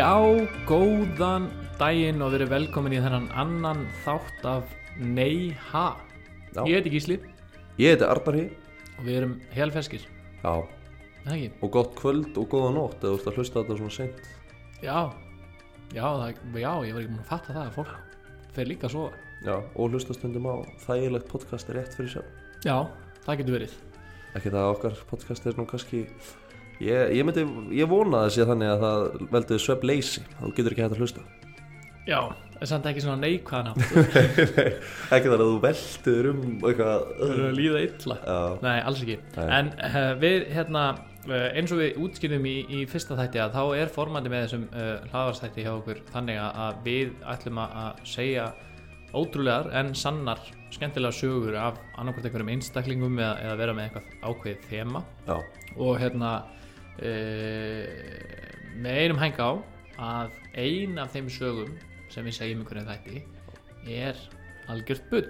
Já, góðan daginn og verið velkomin í þennan annan þátt af Nei Ha? Já. Ég heiti Gísli. Ég heiti Arnar Hí. Og við erum helferskir Já. Það ekki? Og gott kvöld og góða nótt eða þú ert að hlusta á þetta svona seint. Já, já, það, já, ég var ekki múin að fatta það að fólk fer líka að sofa. Já Og hlusta stundum á þægilegt podcast er rétt fyrir sér Já, það getur verið. Ekki það að okkar podcast er nú kannski Ég, ég myndi, ég vona það sé þannig að það veldur svefn leysi. Þú getur ekki hægt að hlusta. Já, en samt ekki svona neikvæðan Ekki þar að þú veldur um eitthvað Það er að líða illa. Já, Nei, alls ekki. Nei. En uh, við, hérna, uh, eins og við útskynum í, í fyrsta þætti að þá er formandi með þessum uh, hlaðarstætti hjá okkur þannig að- við ætlum að að segja ótrúlegar en sannar skemmtilega sögur af annarkvæmt einhverjum einstaklingum eða, eða vera með eitthvað ákveðið þema. Já, og hérna uh, með einum hænga á að ein af þeim sögum sem við segjum ykkur en þætti er algjört bull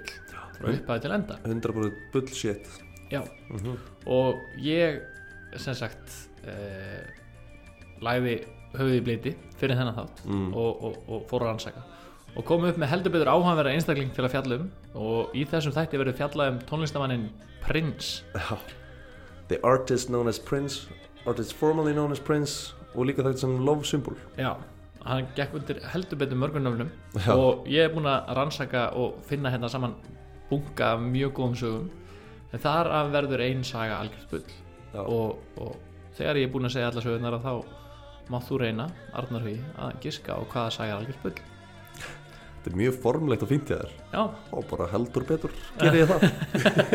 frá upphæðu til enda. 100% bullshit. Já, mm og ég sem sagt uh, lagði höfuð í bleiti fyrir þennan þátt mm. og, og, og fór að rannsaka. Og kom upp með heldur betur áhanverða einstakling til að fjalla um og í þessum þætti verður fjallað um tónlistamannin Prince. The artist known as Prince Artist formerly known as Prince Og líka þetta sem love symbol. Já, hann gekk undir heldur betur mörgunöfnum Já, og ég er búinn að rannsaka og finna hérna saman bunga mjög góðum sögum. En þar af verður ein saga algjört bull. Og, og þegar ég er búinn að segja alla sögurnar að þá mátt þú reyna, Arnar Hugi, að giska á hvaða saga er algjört bull. Þetta er mjög formlegt fínt í þér. Já, Og bara heldur betur. Gerir ég það?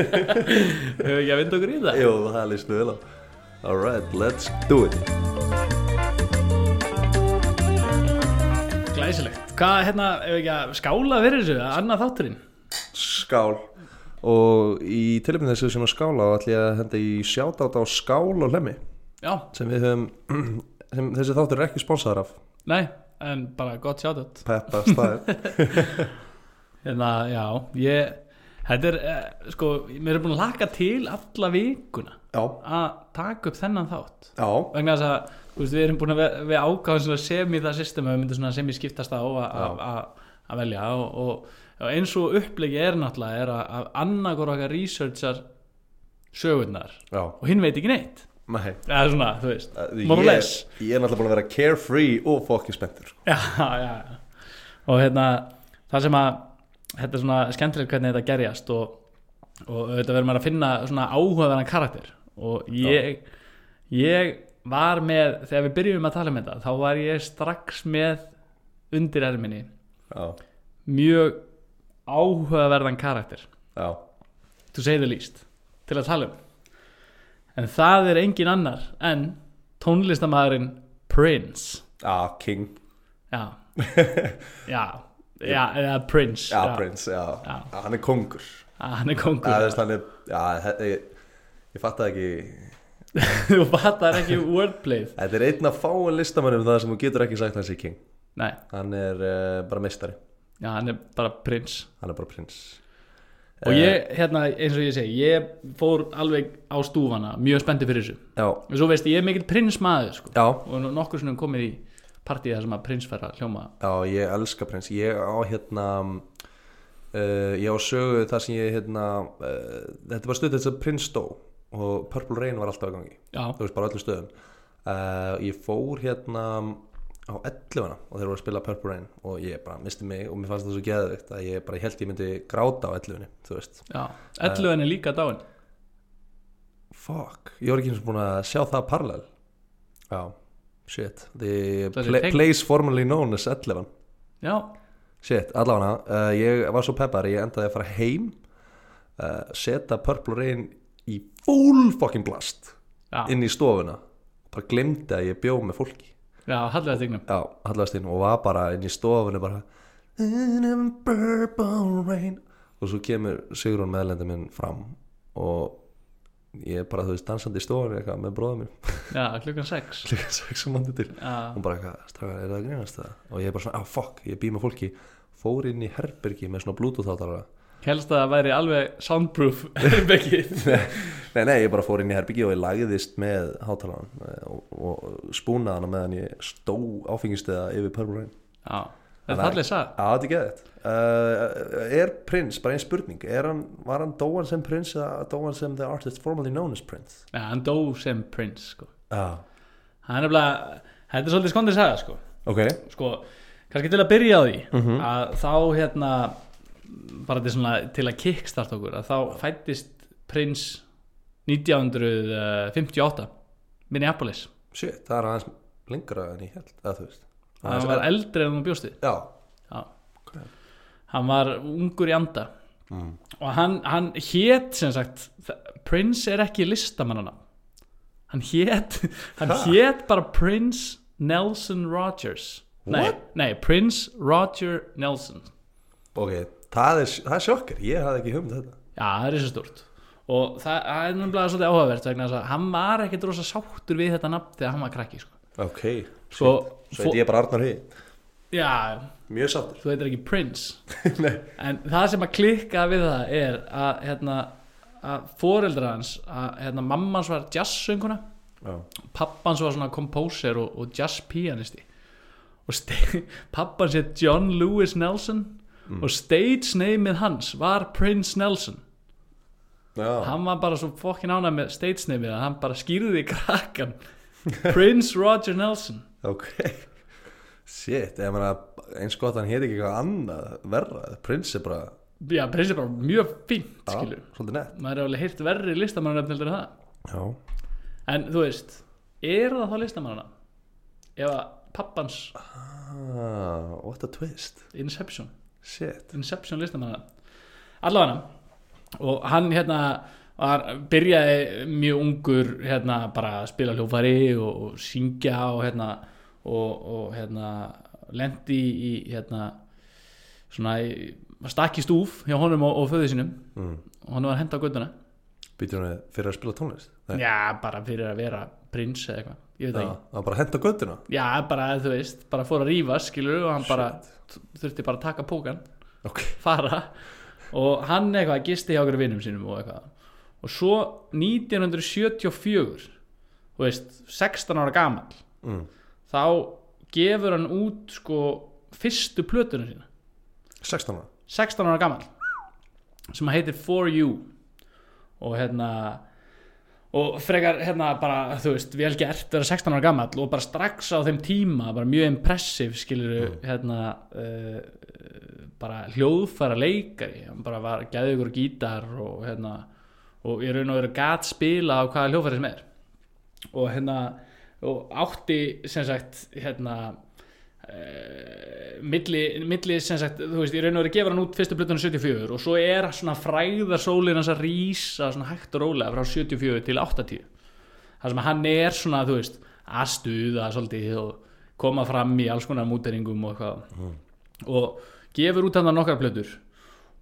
Hefur ekki að vinda okkur í það? Jú, það líst mjög vel á Alright, let's do it. Glæsilegt. Hvað, hérna, hefur ekki að skála fyrir þessu, annað þátturinn? Skál. Og í tilefni þessu sem að skála þá ætlum ég að henda í sjátátt á skál og hlemmi Já, sem við höfum sem þessi þáttur er ekki sponsaðar af. Nei, en bara gott sjátt Peppa staðir Hérna, já, ég Þetta er, eh, sko, mér er búin að laka til alla vikuna Já, að taka upp þennan þátt. Já, vegna þess að veist, við erum búin að við ákváðum svona sem í það system að við myndum svona sem í skiptast á að- velja. Og, og, og eins og upplegi er náttúrulega er að, annarkor okkar researchar sögurnar já. og hinn veit ekki neitt. Nei. Eða svona, þú veist ég, or less. ég er náttúrulega búin að vera carefree og fokkin spenntur sko. og hérna það sem að þetta er svona skemmtilegt hvernig þetta gerjast og, og þetta verður maður að finna svona áhugaverðan karakter og ég ég var með þegar við byrjum að tala um þetta þá var ég strax með undir erminni Já, mjög áhugaverðan karakter. Já, to say the least til að tala um. En það er engin annar en tónlistamæðurinn Prince. Já, king. Já. Já, já, eða Prince. Já, Prince, já. Já. já Hann er kongur. Já, hann er Já, kongur veist, hann er, já, ég, ég fatt það ekki þú fattar ekki wordplayð Þetta er einn af fáin listamannum það sem þú getur ekki sagt hans í king. Nei, Hann er uh, bara meistari. Já, hann er bara Prince Hann er bara prins. Og ég, hérna, eins og ég segi ég fór alveg á stúfana mjög spenntið fyrir þessu. Já, og svo veist, ég er mikill Prince maður sko. já, og nú- nokkur sem komið í partíð þar sem að Prince fær að hljóma. Já, ég elska prins. Ég á hérna uh, Ég á sögu þar sem ég hérna uh, Þetta var stuð þess að prins dó Og Purple Rain var alltaf að gangi. Já, Þú veist, bara öllum stöðum. Uh, Ég fór hérna á 11 og þeir voru að spila Purple Rain og ég bara misti mig og mér fannst það svo geðvikt að ég bara held ég myndi gráta á 11 þú veist. Já, 11 er líka dáin. Fuck, ég var ekki eins og búin að sjá það parallel. Já, shit. The pla place formerly known as 11 já, Shit, allavega uh, Ég var svo peppar, ég endaði að fara heim uh, Seta Purple Rain í full fucking blast já, Inn í stofuna. Bara glemdi að ég bjó með fólki. Já, hallega stignum Já, hallast inn og var bara inn í stofunu bara In a purple rain. Og svo kemur Sigrún meðlendi minn fram Og ég er bara, þú veist, dansandi í stofunni eitthvað með bróðum minn já, klukkan 6 Líka sex sem mandi til. Já, Hún bara eitthvað, strákar, er það að grínast það? Og ég er bara svona, á, fuck, ég bý með fólki. Fór inn í herbergi með svona bluetooth átalara helst að það væri alveg soundproof herbyggið Nei, nei, ég bara fór inn í herbyggi og ég lagðist með hátalarn og, og spúnaði hana meðan ég stó áfengisteða yfir Purple Rain Já, þetta er fallið sag Já, þetta er geðið uh, Er Prince, bara ein spurning hann, Var hann dóan sem Prince eða dóan sem the artist formerly known as Prince? Já, hann dó sem Prince sko. Já Það er nefnilega, þetta er svolítið skondið saga sko. Ok sko, kannski til að byrja á því Mhm. að þá hérna bara til, svona, til að kickstart okkur að þá fættist Prince 1958 Minneapolis. Shit, það er aðeins lengra en ég held eða þú veist. Aðeins- var eldri en hún bjósti Já. Hann var ungur í anda. Mm. og hann, hann hét sem sagt Prince er ekki listamannana hann hét hann Ha? hét bara Prince Nelson Rogers. Nei, nei, Prince Roger Nelson. Ok, það er, það er sjokker Ég hafði ekki hugmynd þetta. Já, það er svo stort og það, það er náttúrulega svolítið áhugavert vegna þess að hann var ekkit rosa sáttur við þetta nafn þegar hann var krakki sko. Ok, Svo, svo heit ég bara Arnar Hí já, Mjög sáttur. Þú heitir ekki Prince. En það sem að klikka við það er að, hérna, að foreldra hans að hérna, mamma hans var jazzsönguna. Pappans var svona komposer og, og jazz pianisti og pappans hétt John Lewis Nelson og stage nameið hans var Prince Nelson. Já. Hann var bara svo fokkin ánað með stage nameið að hann bara skýrði í krakkan Prince Roger Nelson. Ok. Shit, ég meina eins gott hann heiti ekki eitthvað annað verra. Prince er bara já, Prince er bara mjög Svolítið nett. Maður er alveg heyrt verri listamannaröfn heldur það. Já. En þú veist, er það þá listamannarna ef að pappans? Ah, What a twist. Inception Shit. Inception listamanna. Allavega og hann hérna var, byrjaði mjög ungur hérna bara að spila hljófari og, og syngja og hérna og, og hérna lendi í hérna svona í, stakki stúf hjá honum og, og föðu sínum. Mm. og hann var henda á göttuna Býtur hann fyrir að spila tónlist? Nei. já bara fyrir að vera prins eða eitthvað ég veit það ekki. hann bara henda göttuna já bara þú veist bara fór að rífa skilur og hann bara þurfti bara að taka pókan Ok. fara. Og hann eitthvað gisti hjá okkur vinnum sínum og eitthvað. Og svo 1974 þú veist, 16 ára gamal mm. þá gefur hann út sko fyrstu plötunum sína. 16 ára. 16 ára gamal sem heitir For You. Og hérna og frekar hérna bara þú veist vel gert vera 16 ára gammal og bara strax á þeim tíma bara mjög impressive skilur hérna uh, bara hljóðfæra leikari. Hann bara var gæðugur gítar og hérna og ég raun og veru gat spila á hvaða hljóðfæri sem er. Og hérna og átti sem sagt hérna milli, milli sem sagt, þú veist, ég raun og verið gefur hann út fyrstu plötunum 74 og svo er svona fræðarsólin hans að rísa svona hægt og rólega frá 74 til 80 það sem að hann er svona, þú veist að stuða svolítið og koma fram í alls konar múteringum og eitthvað. Og gefur út hann nokkar plötur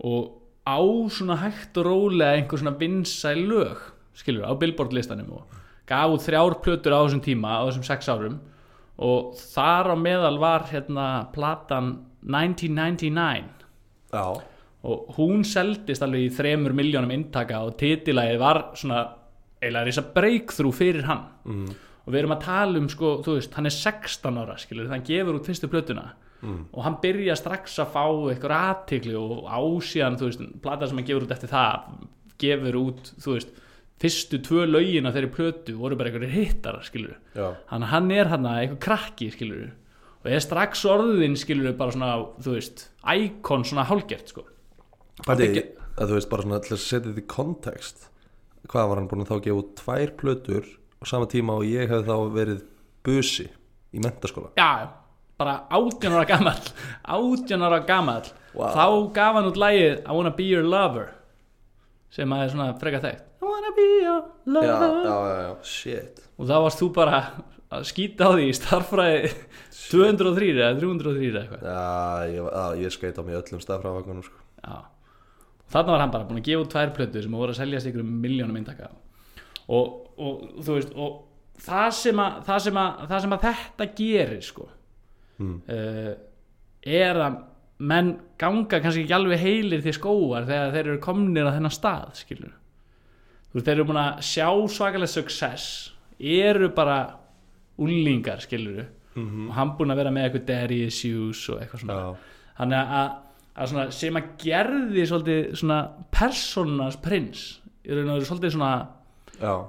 og á svona hægt og rólega einhver svona vinsæl lög skilur, á Billboard listanum og gaf út þrjár plötur á þessum tíma á þessum sex árum og þar á meðal var hérna platan 1999 Já og hún seldist alveg í þremur miljónum intaka og titilæði var svona eiginlega risa breakthrough fyrir hann mm. og við erum að tala um sko, þú veist, hann er 16 ára skilur, þannig gefur út fyrstu plötuna Mm. og hann byrja strax að fá eitthvað aðtikli og ásíðan, þú veist, plata sem hann gefur út eftir það, gefur út þú veist, fyrstu tvö lögin af þeirri plötu voru bara einhverjir hittar skilur, hann, hann er hann eitthvað krakki skilur, og er strax orðin skilur, bara svona, þú veist íkon svona hálgert, sko. Pæti, að þú veist bara svona til að setja þetta í kontekst Hvað var hann búin að þá gefa út tvær plötur á sama tíma og ég hefði þá verið busi í mentaskóla já, bara 18 ára gamall 18 ára gamall. Vá. þá gaf hann út lægið I wanna be your lover sem að er svona freka þekkt I wanna be your já, lover. Já, já, já, shit. Og þá varst þú bara að skýta á því í starffræði 203 eða 303 eða eitthvað. Já, ég, var- já, ég skeit á mig öllum stafræðavagunum sko. Já. og þarna var hann bara búin að gefa út tvær plötu sem voru að seljast ykkur um miljónum eintaka. Og, og þú veist og það sem að, það sem að, það sem að þetta gerir sko mm. uh, er að menn ganga kannski ekki alveg heilir til skóar þegar þeir eru komnir á þennan stað skilur þú veist, þeir eru búin að sjá svakalega success eru bara úlingar skilur Mhm. og hann búin að vera með eitthvað daddy issues og eitthvað svona. Já, þannig að, að svona, sem að gerði svolítið svona personas prins í raun og veru svolítið svona já, uh,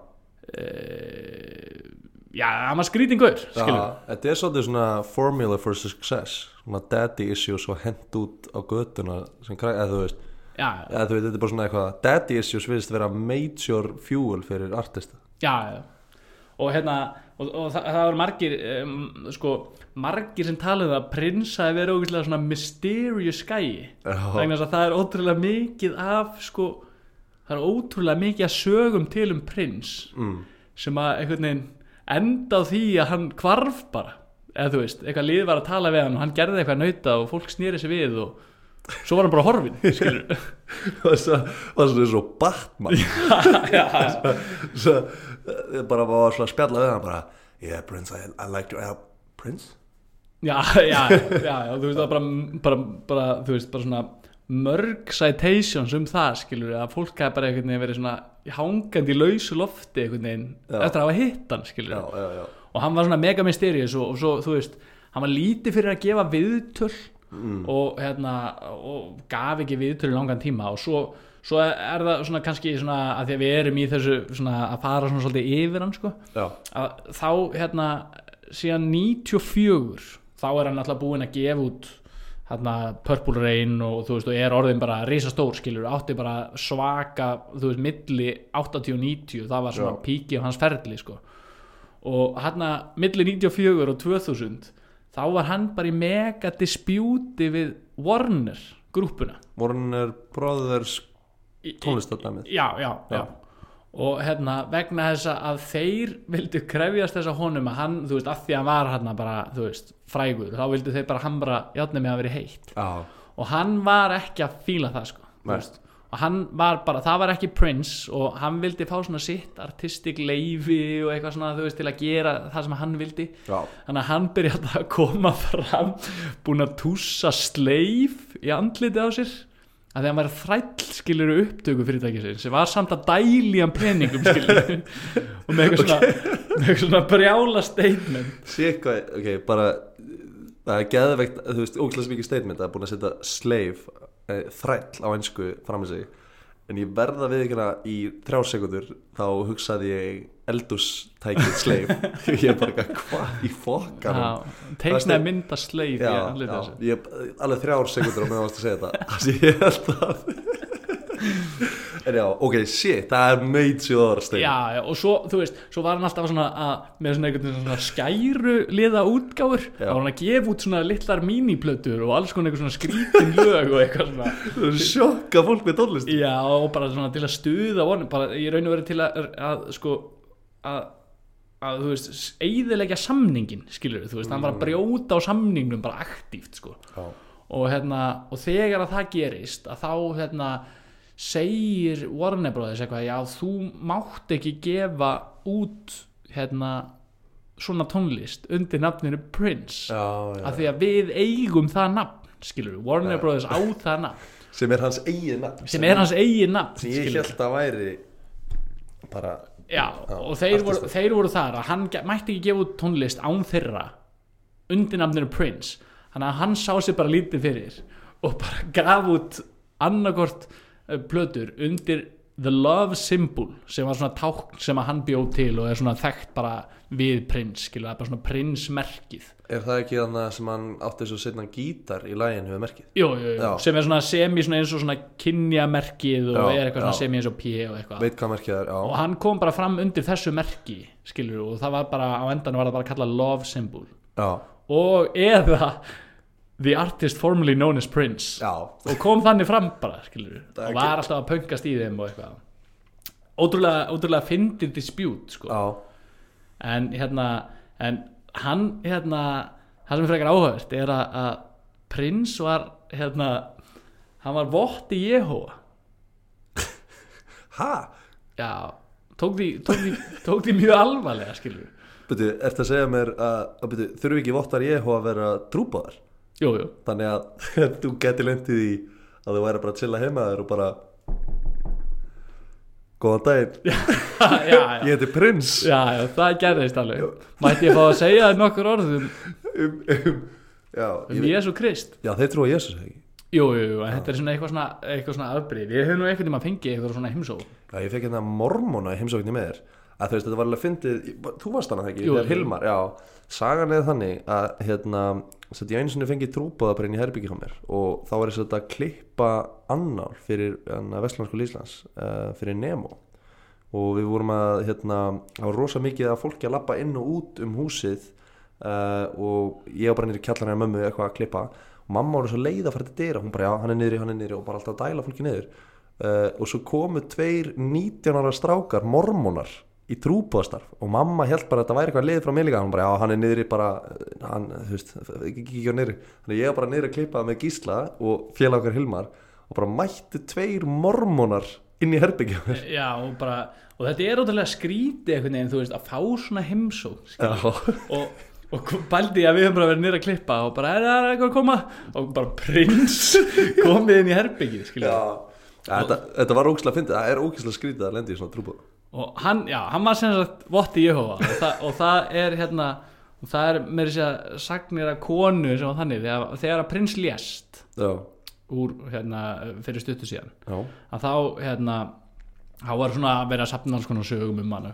já, hann var já Þetta er svolítið svona formula for success Svona daddy issues og hent út á götuna sem kræ, eða þú veist eða þú veit, þetta er bara svona eitthvað daddy issues virðist vera major fuel fyrir artista. Já, og hérna og, og það, það var margir um, sko, margir sem talaðu að prins hafi verið ógeðslega svona mysterious vegna þess að það er ótrúlega mikið af sko, það er ótrúlega mikið að sögum til um prins mm, sem að einhvern veginn enda á því að hann kvarf bara. Eða þú veist, eitthvað lið var að tala við hann og hann gerði eitthvað nauta og fólk snýri sig við og svo var hann bara horfin og svo var svona svo Batman. Svo, eh, bara var svona að spjalla við hann bara yeah Prince I, I like to uh, Prince? já, já, já, já, þú veist það bara, bara, bara, þú veist, bara svona mörg citations um það skilur að fólk hafi bara einhvern veginn verið svona hangandi í lausu lofti einhvern veginn Já. eftir að hafa hitt hann skilur. Já, já, já. Og hann var svona mega mysterious og, og svo, þú veist, hann var lítið fyrir að gefa viðtöl mm, og hérna og gaf ekki viðtöl í langan tíma. Og svo, svo er það svona kannski svona að því að við erum í þessu svona að fara svona svolítið yfir hann sko að þá hérna síðan 94 þá er hann alltaf búinn að gefa út hérna Purple Rain og þú veist og er orðin bara risastór skilur átti bara svaka þú veist milli 80 og 90 það var svona Já. píki á hans ferli sko. Og hérna milli 94 og 2000 þá var hann bara í mega dispjúti við Warner grúpuna Warner Brothers tónlistadæmið já, já, já, Já. og hérna vegna þess að þeir vildu krefjast þess að honum að hann, þú veist, að því að hann var hann bara, þú veist, frægur þá vildu þeir bara hamra játnum með að vera heitt. Já, og hann var ekki að fíla það sko, þú Nei. veist og hann var bara, það var ekki Prince og hann vildi fá svona sitt artistik leifi og eitthvað svona, þú veist, til að gera það sem hann vildi. Já, þannig að hann byrjaði að koma fram búinn að tússa sleif í andliti á sér. Að því að hann var þræll skilur upptöku fyrirtækisins sem var samt að dæli hann peningum skilur og með eitthvað svona, með eitthvað svona brjála statement. Eitthvað, ok, bara það er geðveikt, þú veist, ógæslega mikið statement að búin að setja eh, þræll á einsku fram með sig. En ég verða við ykkurna í þrjár sekundur þá hugsaði ég eldustækið slave. Ég er bara eitthvað, hvað í teiknaði er- mynda sleif í já, já, ég, alveg þrjár sekundur á meðan að segja þetta. Ég held að en já, ok, shit, það er major statement Já, já, og svo, þú veist, svo var hann alltaf svona að, með svona einhvern svona skæru liða útgáfur, Já. þá var hann að gefa út svona litlar míniplötur og alls konar eitthvað svona skrítin lög og eitthvað svona. Sjokka fólk með tónlist. Já, og bara svona til að stuða vonum, bara í raun og verið til að, að sko, að, að þú veist, eigðilegja samningin, skilur þú veist, hann var að brjóta á samningnum bara aktíft, sko. Já, og hérna, og þegar að það gerist að þá, hérna segir Warner Brothers eitthvað já, þú mátt ekki gefa út hérna svona tónlist undir nafninu Prince. Já, já. af því að við eigum það nafn skilur Warner Já. Brothers á það nafn. Sem er hans eigin nafn sem er hans eigin nafn sem ég held að væri bara Já, og þeir voru, þeir voru þar að hann mætti ekki gefa út tónlist án þeirra undir nafninu Prince. Þannig að hann sá sér bara lítið fyrir og bara gaf út annarkort plötur undir The Love Symbol sem var svona tákn sem að hann bjóð til og er svona þekkt bara við Prince skilur, það er bara svona Prince merkið er það ekki þannig sem hann átti svo setna gítar í lægin hefur merkið? Jú, jú, jú, sem er svona semi svona eins og svona kynja merkið og Já, er eitthvað já. semi eins og P og eitthvað. Veit hvað merkið er, já, og hann kom bara fram undir þessu merki skilur og það var bara á endan var það bara kallað love symbol. Já, og eða the artist formerly known as Prince. Já. Og kom þannig fram bara skilur og var alltaf að pöngast í þeim og eitthvað. Ótrúlega, ótrúlega fyndið dispute sko. en hérna en hann hérna það sem er frekar áhugavert er að, að Prince var hérna hann var votti Jehova ha? já, tók því, tók því, tók því mjög alvarlega skilur Byrju, eftir að segja mér að, að þurfi ekki vottar ég að vera trúbáðar jú, jú. Þannig að þú geti lendið í að þú væri bara að chilla heima þér og bara góðan daginn, ég heiti Prins. Já, já, það gerðist alveg. Mætti ég fá að segja þér nokkur orðum um, um, já, um Jésu Krist? Já, þeir trúa Jésús ekki? Jú, jú, jú, þetta er svona eitthvað svona, eitthvað svona afbrið við höfum nú einhvern tíma að fengi eitthvað svona heimsó Já, ég fekk hérna mormóna í heimsókninni með þér. Að þú veist, þetta var alveg fyndið þú varst hana ekki, Jú, þegar jú. Hilmar já, sagan er þannig að hérna, sett ég einu sinni fengið trúbóða bara inn í herbyggi hjá mér og þá var ég sett að klippa annál fyrir hérna, Vestlandskóli Íslands uh, fyrir Nemo. Og við vorum að hérna, það var rosa mikið að fólki að lappa inn og út um húsið uh, og ég var bara nýri kjallarinn að mömmu eitthvað að klippa. Og mamma var svo leið að fara til dyra hún bara já, hann er niðri, hann er niðri og bara alltaf að dæla fólki niður. Uh, og svo komu tveir 19 ára strákar, mormónar í trúbóðastarf og mamma held bara að þetta væri eitthvað lið frá mig líka. Hann bara, já, hann er niðri bara hann, þú veist, ekki á niðri. Þannig ég var bara niðri að klippa með Gísla og félag okkar Hilmar og bara mættu tveir mormónar inn í herbyggja mér já, og bara, og þetta er ótrúlega skrítið einhvern veginn, þú veist, að fá svona heimsó og, og bældi að við höfum bara verið nýra að klippa og bara, er það eitthvað að koma? Og bara prins komið inn í já. Þetta, þetta var ógislega fyndið, það er ógislega skrítið að lendi í svona trúbóð og hann, já, hann var sem sagt votti Jehova og, það, og það er hérna og það er með þess að sagnir að konu sem var þannig þegar, þegar að prins lést já, úr hérna fyrir stuttu síðan. Já, að þá hérna þá var svona að vera að sapna alls konar sögum um hann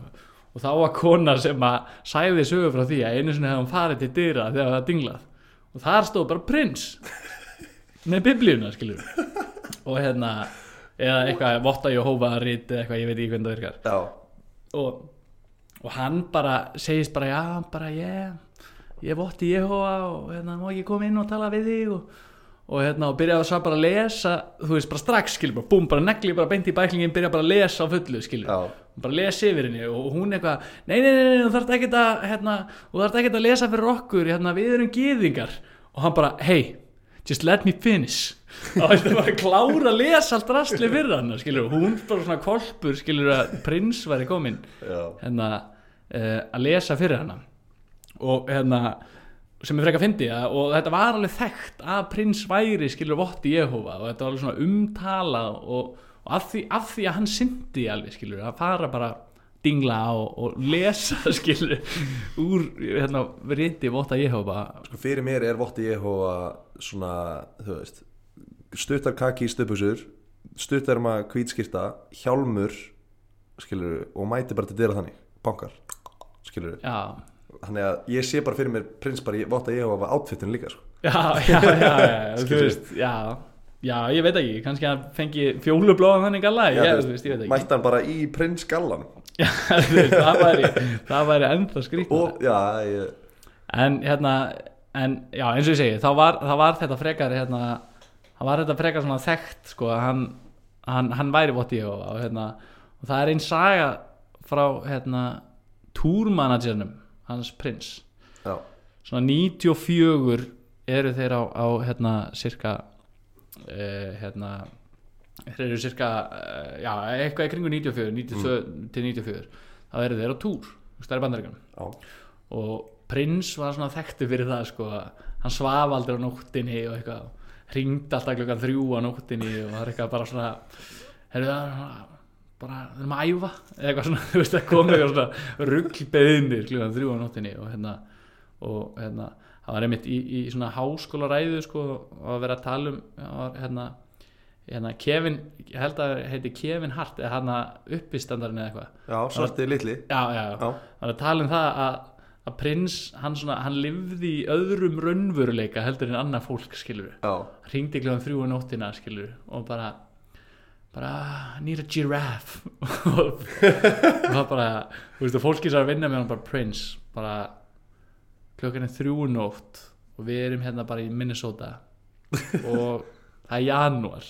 og þá var kona sem að sæði sögur frá því að einu sinni hefði hann farið til dyra þegar það dinglað. Og þar stóð bara prins. Með biblíuna skilur og hérna eða eitthvað votta Jehova rít eða eitthvað ég veit ekki hvernig það virkar. Og, og hann bara segist bara já, bara ég ég votti Jehova og hérna má ekki koma inn og tala við þig og, og hérna og byrjaði svo bara að lesa þú veist bara strax skilur bara búm bara negli bara beint í bæklingin byrjaði bara að lesa á fullu skilur. Já, bara lesa yfir henni og hún eitthvað nei, nei, nei, nei, þú þarft ekkert að hérna, þú þarft ekkert að lesa fyrir okkur hérna, við erum gýðingar og hann bara, hey, just let me finish og þetta var að klára að lesa allt rastli fyrir hann skilur, hún bara svona kolpur skilur að prins væri komin hérna, uh, að lesa fyrir hana. Og hérna sem ég frekar fyndi að, og þetta var alveg þekkt að prins væri skilur votti Jehova og þetta var alveg svona umtalað og, og af, því, af því að hann syndi alveg skilur að fara bara dingla og, og lesa skilur úr hérna riti votta Jehova sko fyrir mér er votti Jehova svona, þú veist stuttar kaki í stöpusur stuttarma hvítskýrta hjálmur skilur og mæti bara til dyra þannig bankar, skilur þannig að ég sé bara fyrir mér prins bara í votta Jehova átfittinu líka sko. já, já, já, já veist, já. Já, ég veit ekki, kannski að fengi fjólublóðan þannig galla, ég, ég mætti hann bara í prins gallan. Já, veist, það væri það væri og já, ég, en hérna en já, eins og ég segi, þá var, þá var þetta frekar hérna, það var þetta frekar svona þekkt sko, að hann, hann, hann væri vott í og, og hérna, og það er einn saga frá hérna túrmanagernum, hans prins. Já, svona 94 eru þeir á, á hérna cirka uh, hérna þeir eru cirka uh, já, eitthvað í kringu 94 92 til 94 þá eru þeir á túr stærri bandaríkan og prins var svona þekktu fyrir það sko, hann svaf aldrei á nóttinni og eitthvað, ringdi alltaf klukkan þrjú á nóttinni og það er eitthvað bara svona heyrðu það bara, við erum að æfa eða eitthvað svona, þú veist, það kom eitthvað svona ruggbeðinir klukkan þrjú á nóttinni og hérna, og hérna það var einmitt í, í svona háskólaræðu sko, að vera að tala um var, hérna, hérna Kevin ég held að heiti Kevin Hart eða hann uppistandarinn eða eitthvað. Já, svarti litli. Já, já, já. Það er að tala um það að, að prins, hann, svona, hann lifði í öðrum raunveruleika heldur en annað fólk skilur já, hringdi kljóðan þrjú á nóttina skilur og bara bara, I need a giraffe. Og það bara þú veist, og fólki er að vinna með hann bara prins, bara klokkan er þrjú á nótt og við erum hérna bara í Minnesota. Og það er janúar.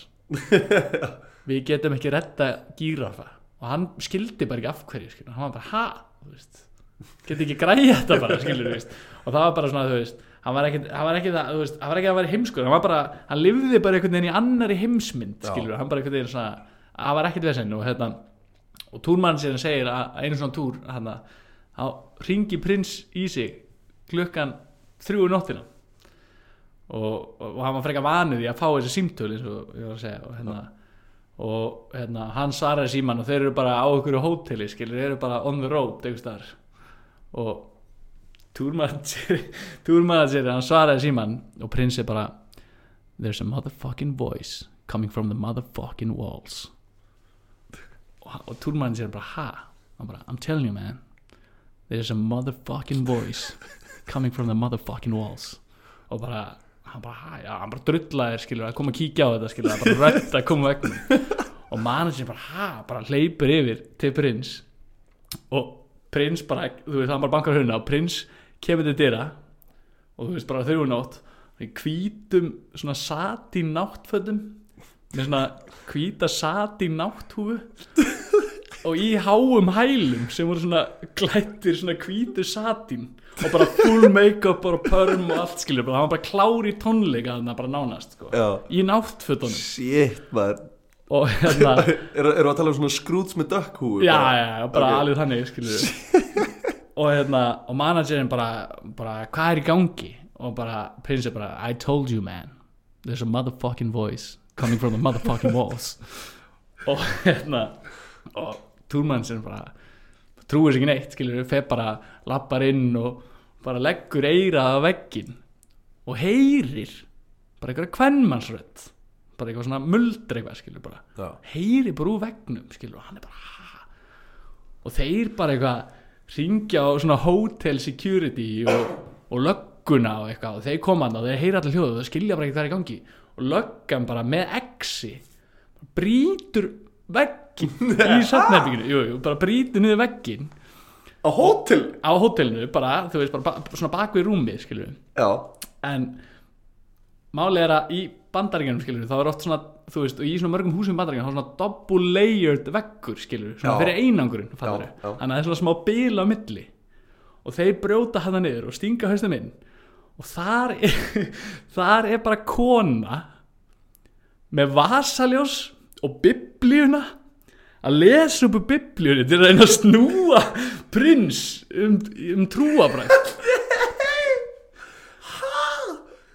Við getum ekki redda gírafa. Og hann skildi bara ekki af hverju skilur. hann var bara, ha, þú veist geti ekki græði þetta bara, skilur og það var bara svona, þú veist hann var ekki, hann það, hann að vera heimskur hann bara, hann lifði bara einhvern veginn í annari heimsmynd, skilur hann bara einhvern veginn svona, hann var ekkert vesinn og hérna, og túrmann sér segir að einu svona túr, hann ringi prins í sig klukkan þrjú í nóttina. Og, og, og hann var frekar vanið í að fá þessi símtöl eins og ég var að segja og hérna, og hérna hann svaraði síman og þeir eru bara á einhverju hóteli skilur, þeir eru bara on the road einhvers staðar og túrmanager hann svaraði síman og prins er bara there's a motherfucking voice coming from the motherfucking walls. Og, og túrmanager er bara ha? Bara I'm telling you man. There's a motherfucking voice coming from the motherfucking walls. Og bara hann bara, ha, já, hann bara drullaðir skilur að koma að kíkja á þetta skilur að bara rödd að koma vegna. Og manager bara, ha, bara hleypur yfir til prins. Og prins bara, þú veist, hann bara bankar hurna og prins kemur til dyra og þú veist, bara þrjú nátt í hvítum svona sati náttfötum með svona hvíta sati nátthúfu og í háum hælum sem voru svona glættir svona hvítu satín og bara full make-up og perm og allt skilur bara, hann var bara klár í tónleika þannig bara nánast sko. Í náttfötunum Shit, maður hérna Eru er að tala um svona skrúts með dökkhúi? já, já, já, bara Ok. alveg þannig skilur og hérna og managerinn bara, bara hvað er í gangi? Og bara prinsip bara I told you man. There's a motherfucking voice coming from the motherfucking walls. Og hérna og túrmannsinn bara trúir sér ekki neitt skilur feð bara lappar inn og bara leggur eirað á veggin og heyrir bara einhverja kvennmannsrödd bara eitthvað svona muldra eitthvað skilur bara. Já. heyri bara úr vegnum skilur og hann er bara ha og þeir bara eitthvað ringja á svona hotel security og, og lögguna og eitthvað og þeir koma hann og þeir heyra allir hljóðu og þeir skilja bara ekki hvað er í gangi. Og löggan bara með exi brýtur veggin í safnherbygginu, jú, jú, bara brýtur niður veggin Á hótel? á hótelinu bara, þú veist, bara ba svona bak við rúmi skilur Já. En málið er að í bandaríkjanum skilur þá er oft svona, þú veist, og í svona mörgum húsum í bandaríkjanum þá er svona double layered veggur skilur, svona Já. fyrir einangurinn þannig að það er svona smá bil á milli. Og þeir brjóta hann niður og stinga haustum inn. Og þar er, þar er bara kona með vasaljós og biblíuna að lesa upp úr biblíunni til að reyna að snúa prins um, um trúabræð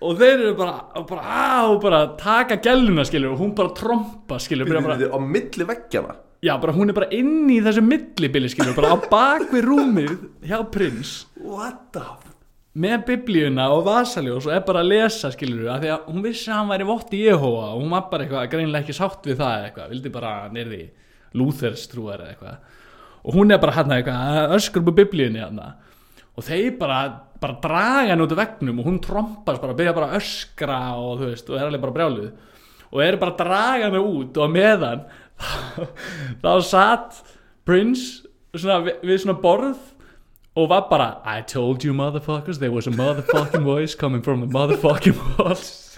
og þeir eru bara, bara, á, bara taka gæluna skilur og hún bara trompa skilur byrja bara, Á milli veggjana? Já bara hún er bara inn í þessu millibili skilur bara á bak við rúmið hjá prins. What the f með biblíuna og vasaljós og er bara að lesa skilur að því að hún vissi að hann væri vott í Jehova og hún var bara eitthvað greinlega ekki sátt við það eitthvað, vildi bara neyri Lúthers trúar eitthvað. Og hún er bara hann eitthvað að öskur upp biblíunni hann og þeir bara, bara draga hann út af vegnum og hún trompast bara, byrja bara að öskra og þú veist, og er alveg bara brjáluð. Og er bara draga hann út og meðan þá satt Prince svona, við, við svona borð og var bara I told you motherfuckers there was a motherfucking voice coming from the motherfucking walls.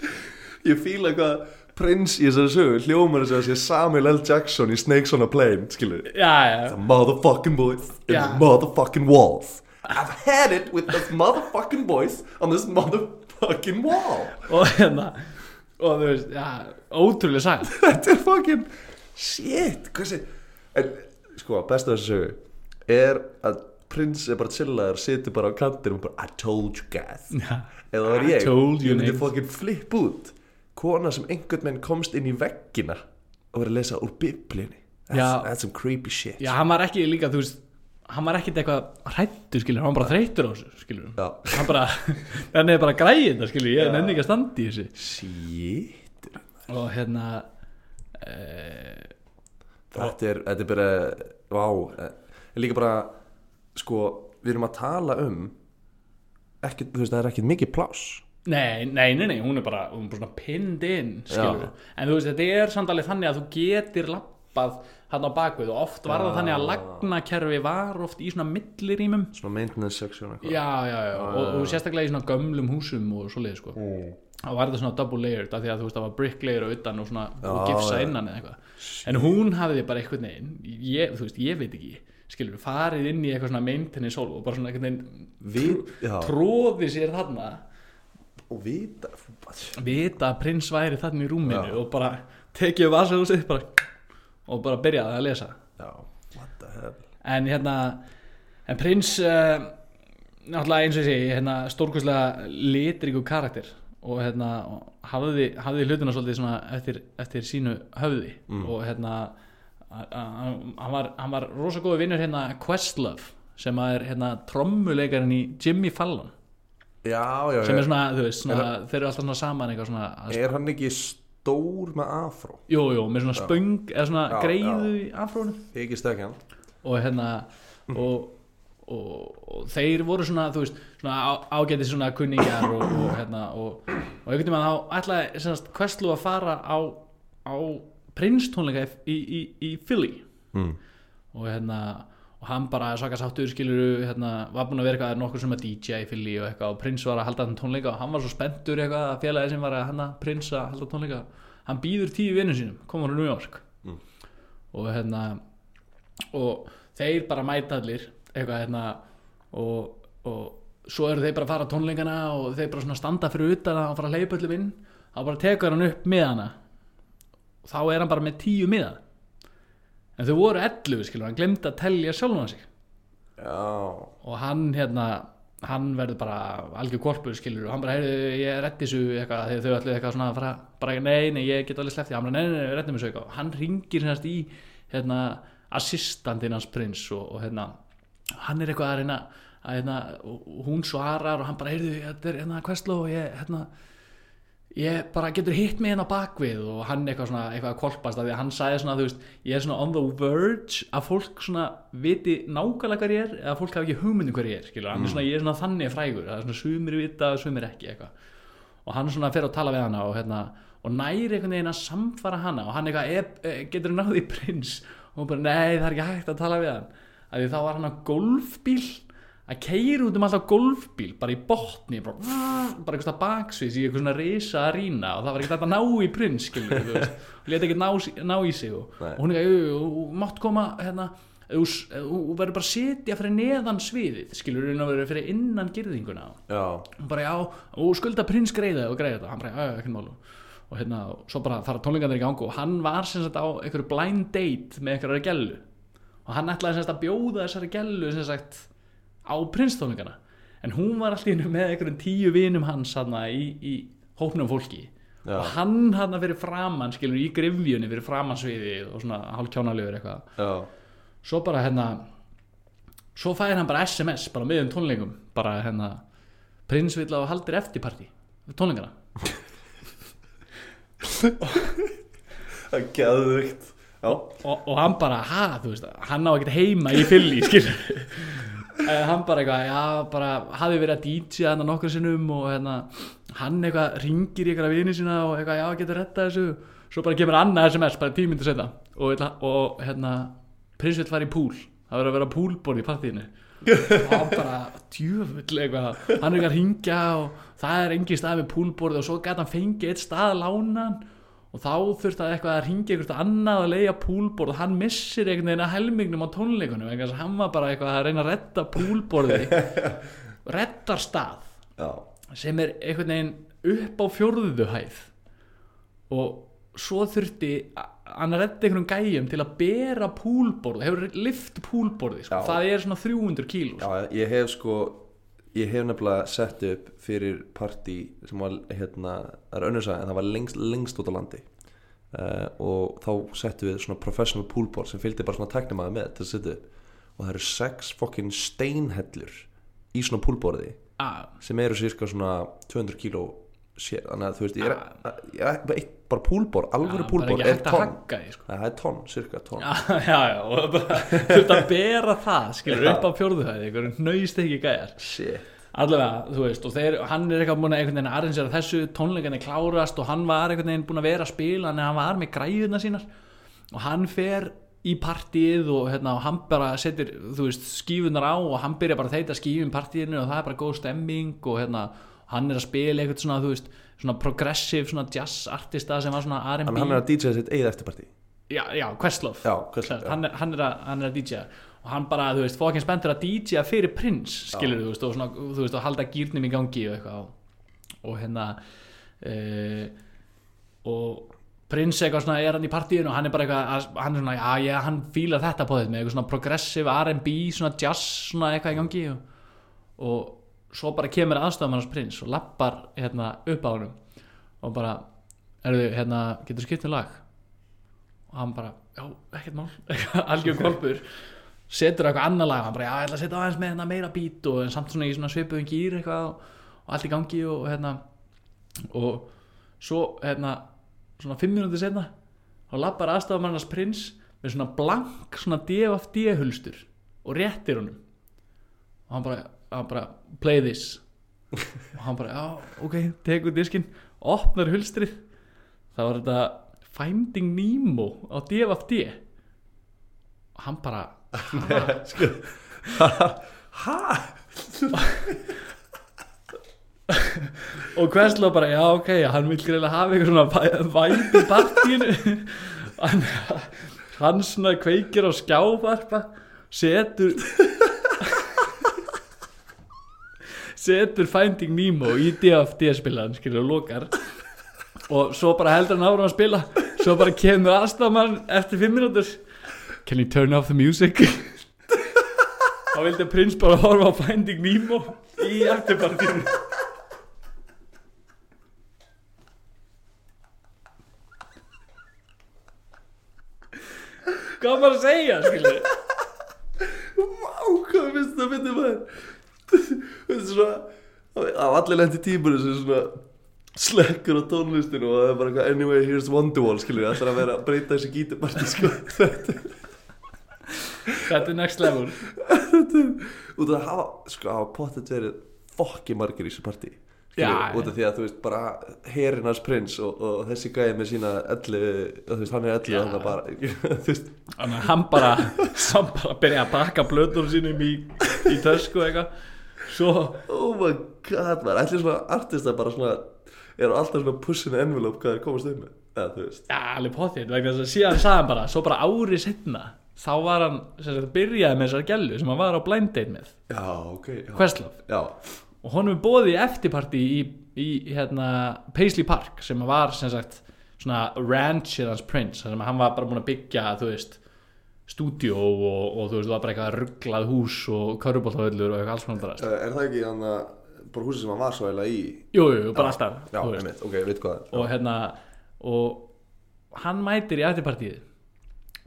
Ég fíla hvað prins í þessari sögu hljómar þess að sé Samuel L. Jackson í Snakes on a Plane skilur já, já, The motherfucking voice. In Já. the motherfucking walls I've had it with this motherfucking voice on this motherfucking wall. Og hérna og þú veist, já, ótrúlega sagt Þetta er fucking shit Hversi En sko, besta þessu sögu er að prins er bara chillaður situr bara á kantinum og bara I told you guys. Já, eða var I ég, told you, ég myndi fucking flip út. Kona sem einhvern veginn komst inn í veggina og verið að lesa úr biblíunni. That's, that's some creepy shit. Já, hann var ekki líka, þú veist hann var ekkit eitthvað hrættur, skilur, hann var bara þreytur á þessu, skilur Já. hann bara, hann er bara græðið þetta, skilur, ég Já. nenni ekki að standa í þessu shit og hérna uh, þetta er, þetta er bara vá, en líka bara sko, við erum að tala um ekkert, þú veist, það er ekkert mikið pláss Nei, nei, nei, nei, hún er bara, hún er bara svona pinned in, skilur. En þú veist, þetta er samt alveg þannig að þú getur lappað hann á bakvið og oft var það þannig að lagnakerfi var oft í svona millirýmum svona maintenance section eitthvað. Já, já, já, og, og sérstaklega í svona gömlum húsum og svoleiði, sko. Þá var þetta svona double layered af því að þú veist, það var brick layer á utan og svona, og gifsa innan eða eitthvað. En hún hafði bara eitthvað neginn, ég, þú veist, ég veit ekki skilur, farið inn í eitthvað svona maintenance og bara svona eitthvað já, tróði sér þarna. Og vita vita að prins væri þarna í rúminu og bara tekið vasahúsið bara, og bara byrjaði að lesa já, what the hell en hérna en prins uh, náttúrulega eins og ég segi hérna, stórkostlega litríku karakter og hérna og hafði, hafði hlutina svolítið eftir, eftir sínu höfði Mm. og hérna hann var, var rosa góði vinnur hérna Questlove sem er hérna trommuleikarinn í Jimmy Fallon já, já, sem já. er svona, þú veist, svona, þeir eru alltaf svona saman eitthvað svona, er hann ekki stór með afró. Jú, jú, með svona Já. spöng eða svona Já, greiðu í afrónu. Ekki stekjan og hérna og, og, og þeir voru svona þú veist, svona á, ágæti svona kunningjar og, og hérna og, og einhvern veginn þá ætlaði semast Questlú að fara á, á Prince tónleika í, í, í Philly. Mm. og hérna og hann bara svaka sáttur skilur hérna, var búin að vera eitthvað nokkur sem að DJ Philly og eitthvað og Prince var að halda þann tónleika og hann var svo spenntur eitthvað að félagi sem var að hana Prince að halda tónleika. Hann býður tíu vinnum sínum, komur á New York. Mm. og hérna og þeir bara mæta allir eitthvað hérna og, og svo eru þeir bara að fara tónleikana og þeir bara svona standa fyrir utan að fara að leipa öllum inn. Þá bara tekur hann upp miðana. Og þá er hann bara með tíu miða en þau voru 11 skilur, hann glemdi að tellja sjálfum sig. Já, og hann hérna hann verður bara algjör korpur skilur og hann bara, heyrðu, ég reddi þessu eitthvað þegar þau allir eitthvað svona að fara bara, nei, nei, ég get alveg sleppt því, hann bara, nei, nei, nei, reddi þessu eitthvað. Og hann ringir semast í hérna, assistantinn hans prins og, og hérna, hann er eitthvað að reyna að hérna, hún svarar og hann bara, heyrðu, þetta er hérna Questló og ég, hérna ég bara getur hitt mig hérna bakvið og hann eitthvað svona, eitthvað að kolpast af því að hann sagði svona, þú veist, ég er svona on the verge að fólk svona viti nákvæmlega hver ég er eða fólk hafi ekki hugmyndum hver ég er, skilur, hann er svona, ég er svona þannig frægur, það er svona sumir vita, sumir ekki eitthvað. Og hann svona fer að tala við hana og hérna, og næri einhvern veginn að samfara hana og hann eitthvað, e, e, getur náði prins? Og hún bara, nei, það er ekki hægt að tala við hann. Að því þá var hann á golfbíl að keira út um alltaf golfbíl bara í botni bara, bara eitthvað baksvís í eitthvað svona risa að rýna og það var ekkert að ná í prins og leta ekki ná, ná í sig og, og hún er ekki, þú mátt koma hérna, þú verður bara að setja fyrir neðan sviðið, skilur þú verður fyrir innan girðinguna. Já, hún bara já, og skulda prins greiða og greiða þetta, hann bara já, já, ekki málu og hérna, og svo bara fara tónleikandir í gang og hann var sem sagt á einhverju blind date með einhverju gellu. Og hann ætlaði sem sagt að bjóða þessari gellu sem sagt á prinstónleikana en hún var alltaf með einhverjum tíu vinum hans hann í, í hópnum fólki. Já. og hann hann fyrir framann skilur í grifjunni fyrir framansviði og svona hálfkjánalegur eitthvað. Já. Svo bara hérna svo fæðir hann bara SMS bara miðum tónleikum. Bara hérna prins vill á haldir eftirparti tónleikana. Það er já, og, og hann bara, ha, þú veist hann á ekkert heima í fylli, skilur hann bara eitthvað, já, bara hafi verið að DJ hann nokkur sinnum og hérna, hann eitthvað ringir í eitthvað vini sína og eitthvað, já, getur retta þessu. Svo bara kemur annað SMS, bara tímyndu setna og, vill- og hérna prins vill fara í púl, það verður að vera púlborð í partíinu. Og hann bara djöfull eitthvað, hann er eitthvað að ringja og það er engin stað með púlborð og svo gæti hann fengið eitt stað lánan og þá þurfti að eitthvað að ringja eitthvað annað að leiða púlborð. Og hann missir einhvern veginn að helmingnum á tónleikunum þess að hann var bara eitthvað að reyna að redda púlborði. Reddar stað já, sem er einhvern veginn upp á fjórðu hæð. Og svo þurfti hann að redda einhvern gæjum til að bera púlborð. Hefur lift púlborði sko. Það er svona 300 kíló sko. ég hef sko ég hef nefnilega sett upp fyrir partí sem var hérna það er önnur sagði en það var lengst, lengst út á landi. Uh, og þá settum við svona professional poolboard sem fylgdi bara svona teknimaði með til að setja upp. Og það eru sex fokkin steinhellur í svona poolboardi ah, sem eru cirka svona 200 kíló sér, þannig að þú veist ég er, ég er bara, eitt, bara poolboard, alvöru bara poolboard ekki er því sko. það er tonn, cirka tonn. Já, já, já, og bara þurft að bera það, skilur upp á fjórðuhæði einhverjum nöyst ekki gæjar. Shit. Allavega, þú veist, og þeir, hann er eitthvað búin að einhvern veginn arrangera þessu, tónleikinni klárast og hann var einhvern veginn búin að vera að spila en hann var með græðuna sínar. Og hann fer í partíið og, hérna, og hann bara setur, þú veist, skífunar á og hann byrja bara að þeita skífum partíinu og það er bara góð stemming og hérna hann er að spila eitthvað svona, þú veist svona progressive, svona jazz artista sem var svona R&B hann er að DJ sitt eigið eftirparti. Já, já, Questlove. Já, Questlove, já. hann, er, hann, er að, hann er að DJ og hann bara, þú veist, fókinn spenntur að DJ fyrir prins, skilur þú veist og, svona, þú veist, og halda gýrnum í gangi og eitthvað. Og, og hérna uh, og prins eitthvað svona er hann í partíinu og hann er bara eitthvað, að- hann er svona, já, já, hann fílar þetta på þetta með eitthvað svona progressive R&B svona jazz, svona eitthvað í gangi og, og svo bara kemur aðstofan hans prins og lappar hérna upp á honum og bara, erðu, hérna getur skipt um lag? Og hann bara, já, ekkert mál. Algjör kolpur setur eitthvað annar lag, hann bara, já, ég ætla að setja aðeins með hérna meira bít og samt svona í svona svipuðum gýr eitthvað og, og allt í gangi og, og hérna og svo hérna svona fimm mínútið setna og lappar aðstofamannars prins með svona blank svona DFD hulstur og réttir honum. Og hann bara, hann bara play this. Og hann bara, já, ok, tekur diskinn opnar hulstrið. Þá var þetta Finding Nemo á DFD og hann bara sko Hæ? og Questlove bara, já ok, hann vil greiðlega hafa eitthvað svona væp í partíinu. Hann, svona kveikir á skjávarpa setur setur Finding Nemo í DFD spilaðan, skilur og lokar. Og svo bara heldur hann ára að spila. Svo bara kemur aðstafmann eftir fimm minútur can you turn off the music? Þá vildi prins bara horfa á Finding Nemo í eftirpartíinu hvað maður að segja skilur Vá, hvað finnst það að finna maður Það er svona Af allir lendi tímur sem svona Slekkur á tónlistinu og það er bara eitthvað Anyway, here's Wonderwall, skilur Það ætlar að vera að breyta þessi gítaparti, sko. Þetta þetta er next level. Er Út af að hafa, sko, hafa pottet verið Fokki margir í þessu partí Já, Út af því að, þú veist, bara Herinars prins og, og þessi gæði með sína Elli, þú veist, hann er elli Já. Þannig að bara, þú veist. Þannig að hann bara hann bara byrja að baka blöður sínum í, í tösku eitthvað svo Oh my god, maður, ætli svona artista bara svona eru alltaf svona pushing envelope hvað er komast um eða þú veist. Já, alveg potið, vegna þess að síðan sagði hann bara svo bara ári setna þá var hann, sem sagt, byrjaði með þessar gælu sem hann var á blind date með, Já, ok já. Questlove. Já, og honum er bóðið í eftirparti í, í hérna, Paisley Park sem var, sem sagt, svona ranchið hans Prince, sem hann var bara búin að byggja, þú veist stúdíó og, og þú veist, það var bara eitthvað rugglað hús og körubóltavöllur og eitthvað alls konar. Eh, er það ekki hann að bara húsið sem hann var svo eiginlega í Jú, jú, bara alltaf Já, veist. einmitt, ok, veit hvað er og hérna og hann mætir í eftirpartíð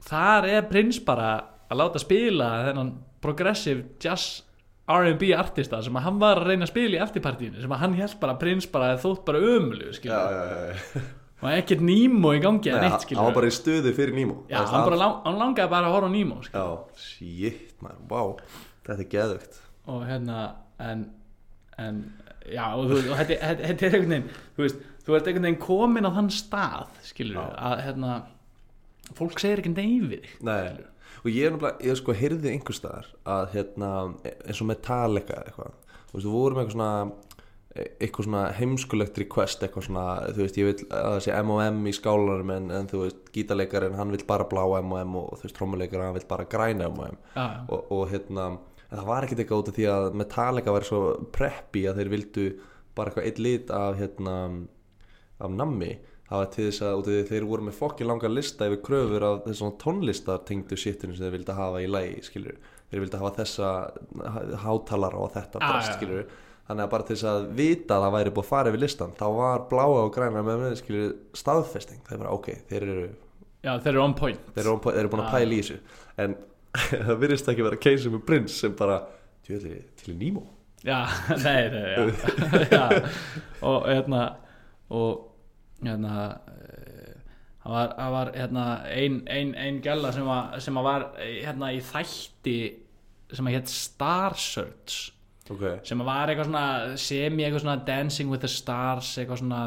þar er prins bara að láta spila þennan progressive jazz R&B artista sem að hann var að reyna að spila í eftirpartíðinu sem að hann held bara prins bara þótt bara ömulu Já, já, já, já. Og ekkert Nemo í gangi eða Nei, neitt hann skilur var bara í stuði fyrir Nemo. Já, hann, bara lang, hann langaði bara að horfa á Nemo. Já, shit, maður, wow Þetta er geðugt og hérna en, en já og, og þetta, er einhvern veginn þú veist, þú ert einhvern veginn komin á þann stað skilur Já. að hérna fólk segir ekki þig Nei, og ég er náttúrulega, ég sko heyrði einhver staðar að hérna, eins og Metallica eitthvað, þú veist, þú voru með eitthvað svona eitthvað svona heimskulegt request eitthvað svona, þú veist, ég vil að það sé M&M í skálarum en, en þú veist, gítarleikarinn hann vil bara blá M&M og þú veist, trommuleikarinn hann vil bara græna M&M já, og, og hérna, en það var ekkert eitthvað út af því að Metallica væri svo preppy að þeir vildu bara eitthvað eitt lit af hérna, af nammi. Það var til þess að út af því þeir voru með fokkin langar lista yfir kröfur af þessum tónlistar tengdu shitinu sem þeir vildu hafa í lægi skilur, þeir vildu hafa þessa hátalara og þetta Ah, drast já. skilur þannig að bara til þess að vita að það væri búið að fara yfir listan þá var bláa og græna með með skilur staðfesting, það er bara ok, þeir eru já, þeir eru on point. Þeir eru, þeir eru búin að Ah. pæla í þessu. En það virðist ekki vera keisum með prins sem bara, tjóðli, til í Nemo? Já, nei, nei, já, já. og hérna og hérna eh, það var, var hérna, ein, ein, ein gæla sem, sem að var eh, hérna, í þætti sem að hétt Star Search ok, sem var eitthvað svona semi eitthvað svona Dancing with the Stars eitthvað svona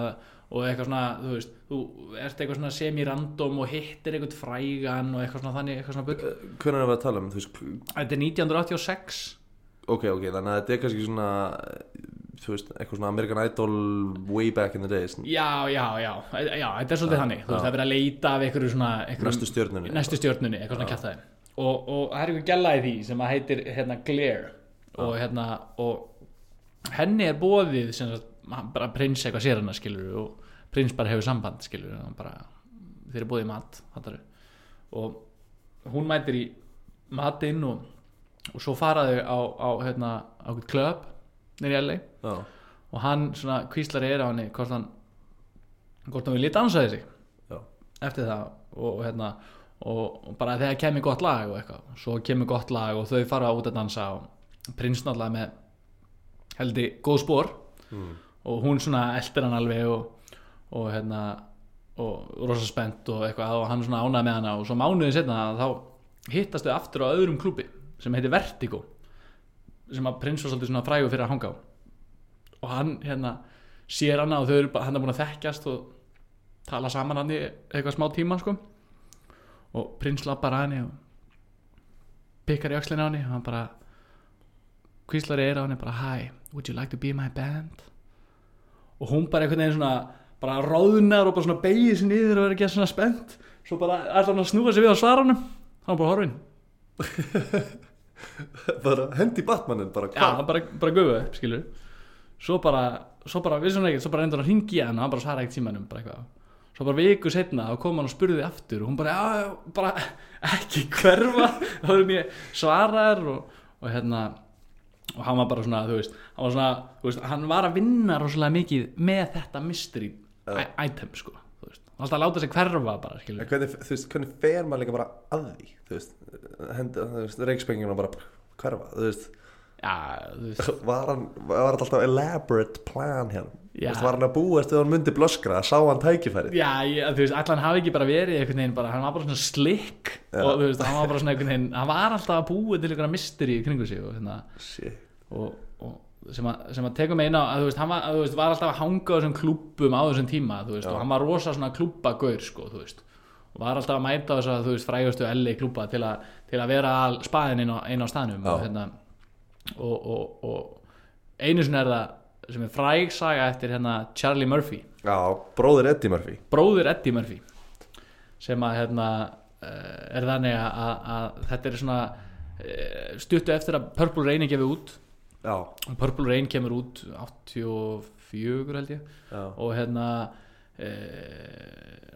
og eitthvað svona, þú veist, þú ert eitthvað svona semi-random og hittir eitthvað frægan og eitthvað svona þannig, eitthvað svona bull. Hvernig er við að tala um þú veist, Þetta er 1986 ok, ok, þannig að þetta er kannski svona þú veist, eitthvað svona American Idol way back in the days. Já, já, já, já, þetta er svolítið þannig. Þú veist, það er verið að leita af einhverju svona einhverjum, næstu stjörnunni. Næstu stjórnunni, eitthvað svona kjæftæði og, og það er einhver gæla í því sem að heitir hérna Glare og hérna og henni er bóðið sem sagt, bara prins eitthvað sér hana skilur og prins bara hefur samband skilur bara, þeir eru bóðið mat hattaru. og hún mætir í matinn og, og svo faraðu á, á hérna, á klöp nýri já, og hann svona kvíslar er á henni hvort hann hvort hann vilja dansa þessi já, eftir það og, og hérna og, og bara þegar kemur gott lag og eitthvað. Svo kemur gott lag og þau fara út að dansa og prins náttúrulega með heldur góð spór mm. og hún svona eldir hann alveg og, og hérna og rosa spennt og eitthvað og hann svona ánæði með hana. Og svo mánuðið setna þá hittast þau aftur á öðrum klúbi sem heitir Vertigo sem að prins var svolítið svona frægur fyrir að hanga á. Og hann hérna sér hana og þau eru bara, hann er búin að þekkjast og tala saman hann í eitthvað smá tíma sko. Og prins lappar að henni og pikkar í öxlina á henni og hann bara kvíslar í eira á henni bara hi, would you like to be in my band? Og hún bara einhvern veginn svona bara ráðunar og bara svona beigir sér niður og er ekki svona spennt. Svo bara er hann að snúa sig við á svaranum hann var bara horfinn bara hendi Batmanin bara já, hann bara, bara upp, skilur svo bara, svo bara, við svona ekkert svo bara reyndur hann að ringi hann og hann bara svara ekkert tímanum bara eitthvað. Svo bara viku setna þá kom hann og spurði aftur og hún bara, já, bara ekki hverfa. Þá erum ég svaraðar og, og hérna og hann var bara svona, þú veist hann var svona, þú veist, hann var að vinna rosalega mikið með þetta mystery Já. item, sko, þú veist. Alltaf að láta sig hverfa bara, skilur En hvernig, þú veist, hvernig fer maður líka bara að því þú veist, hendi, þú veist, reikspenginu bara hverfa, þú veist. Já, þú veist, var hann, var þetta alltaf elaborate plan hérna, þú Já. veist, var hann að búast þegar hann myndi blöskra, sá hann tækifærið? Já, ég, þú veist, allan hafi ekki bara verið einhvern veginn bara, hann var bara svona slick og þú veist, hann var bara svona einhvern veginn hann var alltaf að búa til einhverja mystery í kringu sig og hérna. Shit. Og, og sem, að, sem að tekum á að þú veist, hann var, að, þú veist, var alltaf að hanga á þessum klúbbum á þessum tíma, veist, og hann var rosa svona klúbbagaur, sko, og var alltaf að mæta þess að, þú veist, frægustu LA klúbba til, til að vera spaðin inn á, inn á staðnum og, hérna, og, og, og einu sinni er það sem er fræg saga eftir hérna Charlie Murphy. Já, bróðir Eddie Murphy. Bróðir Eddie Murphy sem að hérna eh, er þannig að, að, þetta er svona eh, stuttu eftir að Purple Rain gefið út Já, Purple Rain kemur út 84 held ég. Já, og hérna e,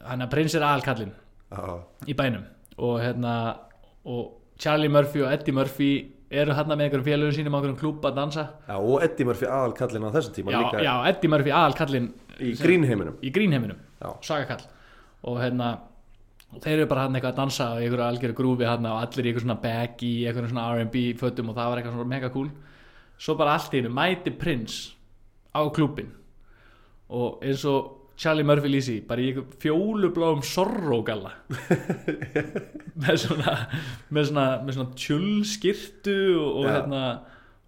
hann að prins er aðalkallinn já, í bænum. Og hérna og Charlie Murphy og Eddie Murphy eru hérna með einhverjum félögum sínum á einhverjum klúb að dansa. Já og Eddie Murphy aðal kallinn á þessum tíma já, líka. já, Eddie Murphy aðalkallinn í grínheiminum. Í grínheiminum, Já. sagakall. Og hérna og þeir eru bara hann eitthvað að dansa og einhverju algjöru grúfi hann og allir í einhverjum svona baggy, einhverjum svona R&B fötum og það var eitthvað svona mega cool svo bara allt í hennu mæti prins á klúbin og eins og Charlie Murphy lýsi bara í fjólubláum sorrógalla með svona með svona, svona tjulskirtu og, Já. hérna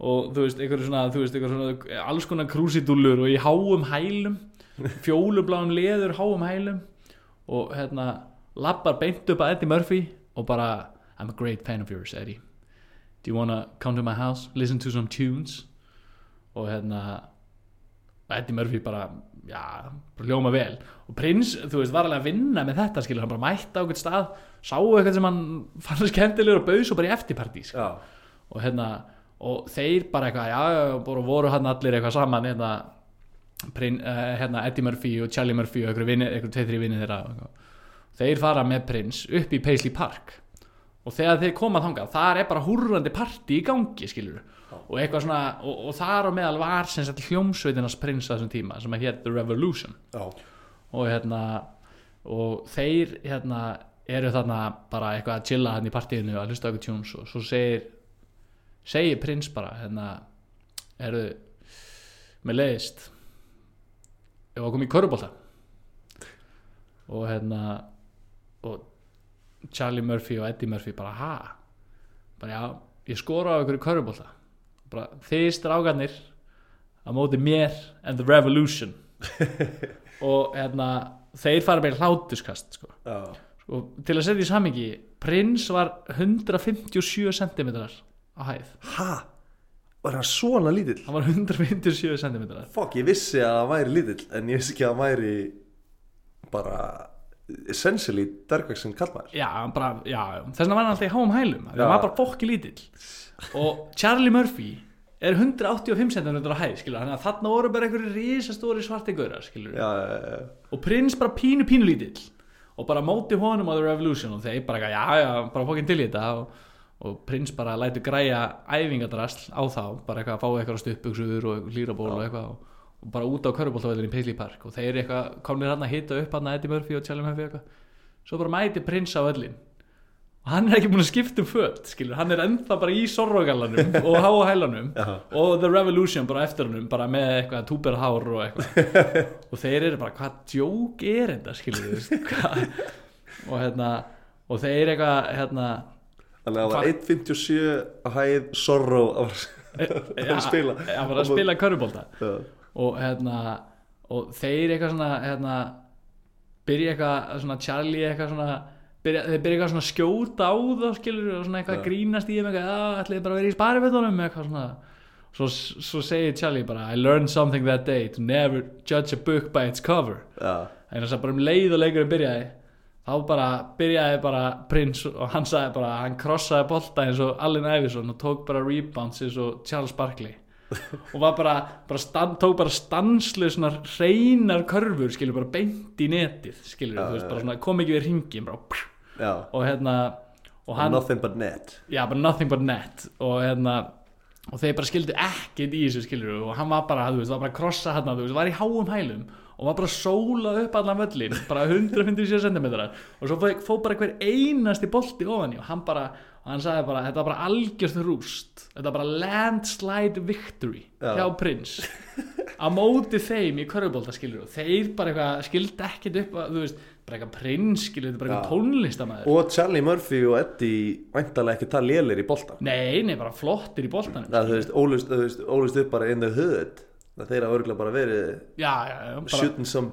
og þú veist, einhverju svona, þú veist, einhverju svona alls konar krúsidúllur og í háum hælum fjólubláum leður háum hælum. Og hérna lappar beint upp að Eddie Murphy og bara I'm a great fan of yours Eddie do you wanna come to my house listen to some tunes og hérna Eddie Murphy bara já, bara hljóma vel og prins, þú veist, var alveg að vinna með þetta skilur, hann bara mætti á eitthvað stað sáu eitthvað sem hann fann skemmtilegur og bauð svo bara í eftirpartí. Já, og hérna, og þeir bara eitthvað, já, bara voru hann allir eitthvað saman hérna, prin, uh, hérna Eddie Murphy og Charlie Murphy og einhverju, vini, einhverju tveið, þrjú vinni þeirra og eitthvað. þeir fara með prins upp í Paisley Park og þegar þeir koma þangað, þar er bara húrrandi party í gangi, skilur og eitthvað svona, og, og þar á meðal var sem sagt hljómsveitinars prins á þessum tíma sem að hétt The Revolution. Já, og hérna og þeir hérna eru þarna bara eitthvað að chilla hann í partíinu að hlusta eitthvað tjóns og svo segir segir prins bara hérna eru með leiðist ef að koma í körubólta og hérna og Charlie Murphy og Eddie Murphy bara ha? Bara já, ég skora á ykkur í körubólta bara þið strágarnir að móti mér and the revolution. Og hérna þeir fara með hlátuskast sko. já, sko, til að setja í samingi prins var 157 cm á hæð. Ha? Var hann svona lítill? Hann var 157 cm fokk, ég vissi að hann væri lítill en ég vissi ekki að hann væri bara essentially dörgveksin kallmaður já, hann bara, já, þess vegna var hann alltaf í háum hælum Já. hann var bara fokki lítill. Og Charlie Murphy er 185 cm á hæð skilur, þannig að þarna voru bara einhverju risastóri svarti gaurar skilur já, já, já, og prins bara pínu pínu lítill. Og bara móti honum á The Revolution og þeir bara, já, já, bara fokkin til í þetta. Og, og prins bara lætur græja æfingadrasl á þá bara eitthvað að fá eitthvað stuppbuxur og lýraból og eitthvað og bara út á körubóltavellinni í Paisley Park og þeir eitthvað komnir hann að hita upp hann að Eddie Murphy og Charlie Murphy eitthvað. Svo bara mæti prins á öllin og hann er ekki búin að skipta um föt skilur, hann er ennþá bara í sorrogallanum og háa hælanum Já. og The Revolution bara eftir hannum bara með eitthvað túberhár og eitthvað. Og þeir eru bara hvað djók er þetta skilur? Og hérna og þeir eitthvað hérna Þannig að það var 1.57 að hæð Sorrow að ja, að spila. að fara að spila körubólta og hérna og þeir eitthvað svona hérna, byrja eitthvað svona Charlie eitthvað svona byrja, þeir byrja eitthvað svona skjóta á þá skilur og svona eitthvað Já. að grínast í þeim eitthvað, að ætliði bara að vera í sparifötunum? Eitthvað svona. Svo, svo segir Charlie bara I learned something that day to never judge a book by its cover. Já, en þess að bara um leið og leikurinn byrjaði þá bara byrjaði bara prins og hann sagði bara hann krossaði bolta eins og Allen Iverson og tók bara rebounds eins og Charles Barkley og var bara, bara stand, tók bara stanslu svona hreinar körfur skilur bara beint í netið skilur Já, þú veist svona kom ekki við ringin bara og hérna og hann, Nothing but net. Já bara nothing but net. Og hérna og þeir bara skildu ekkert í þessu skilur og hann var bara, þú veist, var bara að krossa hann þú veist, var í háum hælum og var bara að sóla upp allan völlin, bara 157 cm og svo fó- fór bara hver einasti bolti ofan í og hann bara hann sagði bara, þetta var bara algjörst rúst. Þetta var bara landslide victory Já. hjá prins á móti þeim í körfubólta skilur og þeir bara eitthvað skildi ekkert upp að, þú veist, bara eitthvað prins skilur, bara eitthvað tónlistamæður Og Charlie Murphy og Eddie væntalega ekki það lélir í bolta nei, nei, bara flottir í Það þú veist, ólust, upp bara in the hood. Það þeir hafa örgulega bara verið já, já, bara, shooting some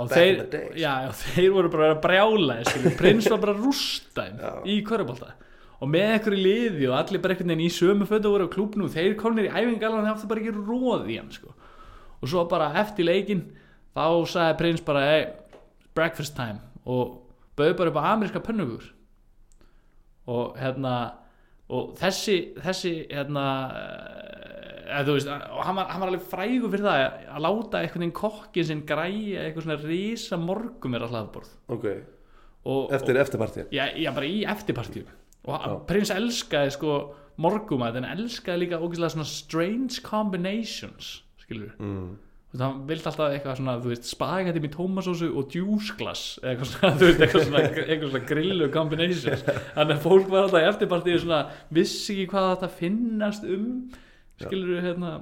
og back þeir, in the days. já, þeir voru bara að brjála prins var bara rústæn í körubólta og með í liði og allir bara einhvern veginn í sömu fötu voru á klúbnu og þeir komnir í æfingalan þeir áttu bara ekki róð í hann sko. og svo bara eftir leikin þá sagði prins bara hey, breakfast time. Og bauð bara upp á ameríska pönnugur og hérna og þessi þessi hérna eða þú veist, og hann var, hann var alveg frægur fyrir það að, að láta einhvern veginn kokkin sinn græja eitthvað svona risa morgum er að hlaðborð. Ok, og, eftir eftirpartíð já, já, bara í eftirpartíu og Já. prins elskaði sko morgumæð en elskaði líka ógeðslega svona strange combinations skilur mm. hann vildi alltaf eitthvað svona, þú veist, spagetti með tómasósu og djúsglas eitthvað svona, þú veist, eitthvað svona, eitthvað svona grillu combinations þannig að fólk var alltaf í eftirpartíu svona, vissi ekki hvað þetta finnast um skilur hérna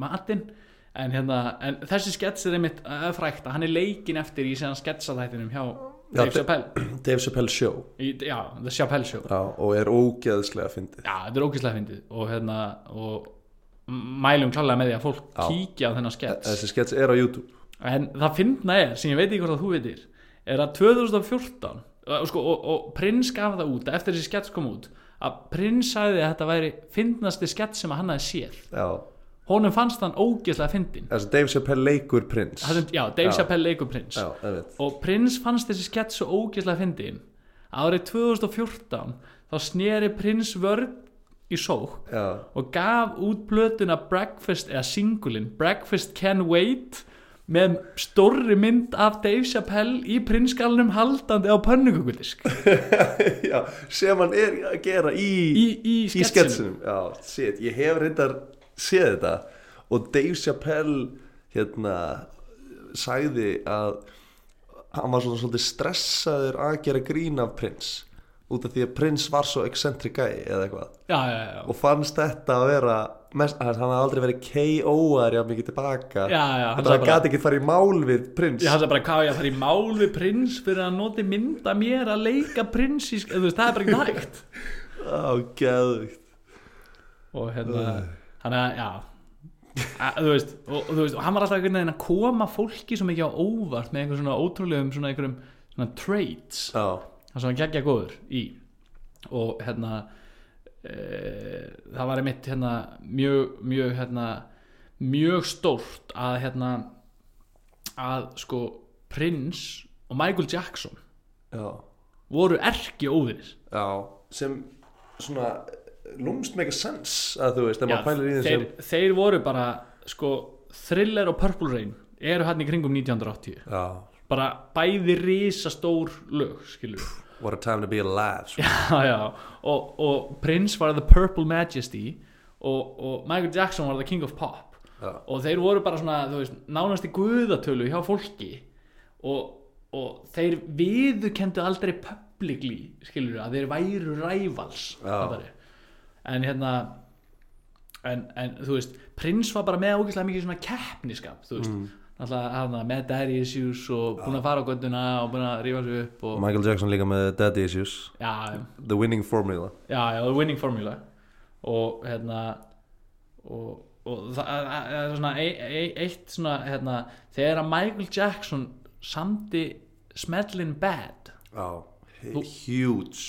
matinn en, hérna, en þessi skets er einmitt uh, frækt að hann er leikin eftir í séðan sketsaþættinum hjá Já, Dave Chappelle. Dave Chappelle Show. Í, já, The Chappelle Show. Já, og er ógeðslega fyndið. Já, þetta er ógeðslega fyndið. Og hérna og mælum klálega með því að fólk Já. kíkja á þennan skets Þessi skets er á YouTube. En það fyndna er, sem ég veit ekki hvort að þú veitir er að 2014 og, sko, og, og Prins gaf það út eftir þessi skets kom út að Prins sagði að þetta væri fyndnasti skets sem að hann hafi séð. Já, honum fannst hann ógeðslega fyndin þessi Dave Chappelle leikur prins sem- já, Dave Já. Chappelle leikur Prins Já, það veit og Prins fannst þessi skets svo ógeðslega fyndin árið 2014 þá sneri Prins vörð í sók Já, og gaf út plötuna Breakfast eða singulin Breakfast Can Wait með stórri mynd af Dave Chappelle í prinsgalunum haldandi á pönnugugudisk já, sem hann er að gera í, í, í í sketsinum sketsinum Já, shit, ég hef reyndar séð þetta. Og Dave Chappelle hérna sagði að hann var svona svolítið stressaður að gera grín af prins út af því að prins var svo eccentric guy eða eitthvað. Já, já, já, og fannst þetta að vera mest, hann hafði aldrei verið KO-ar jafn mikið tilbaka. Já, já hann gæti ekki farið í mál við prins hann sagði bara hvað ég að fara í mál við prins fyrir að noti mynda mér að leika prins í, það er bara ekki hægt. Á, geðvikt og hérna hann er, já. Að, þú veist, og, og þú veist, og hann var alltaf einhvern veginn að koma fólki svo mikið á óvart með einhver svona ótrúlegum svona einhverjum svona traits. Já, hann sem hann geggja góður í. Og hérna e, það var einmitt hérna mjög, mjög hérna mjög stórt að hérna að sko Prince og Michael Jackson já, voru erki óvinir já sem svona lúmst mega sens að þú veist, ef maður pælir í þeim þeir, þeir voru bara sko Thriller og Purple Rain eru hann í kringum 1980 sem já, bara bæði risastór lög skilur What a time to be alive sko. já, já, og, og Prince var the Purple Majesty og, og Michael Jackson var the King of Pop. Og þeir voru bara svona, þú veist, nánast í guðatölu hjá fólki. Og, og þeir viðurkendu aldrei publicly, skilur að þeir væru rivals Já. fattari. En hérna en, en þú veist, Prince var bara með ógeðslega mikið svona keppniskap þú veist, alltaf hana, með daddy issues og búin að fara á göttuna og búin að rífa sig upp og, Michael Jackson líka með Daddy Issues. Já, The winning formula. Já, já, the winning formula. Og hérna og, og það það er svona e, e, eitt svona hérna, þegar að Michael Jackson samdi smellin bad. Já, Þú- huge.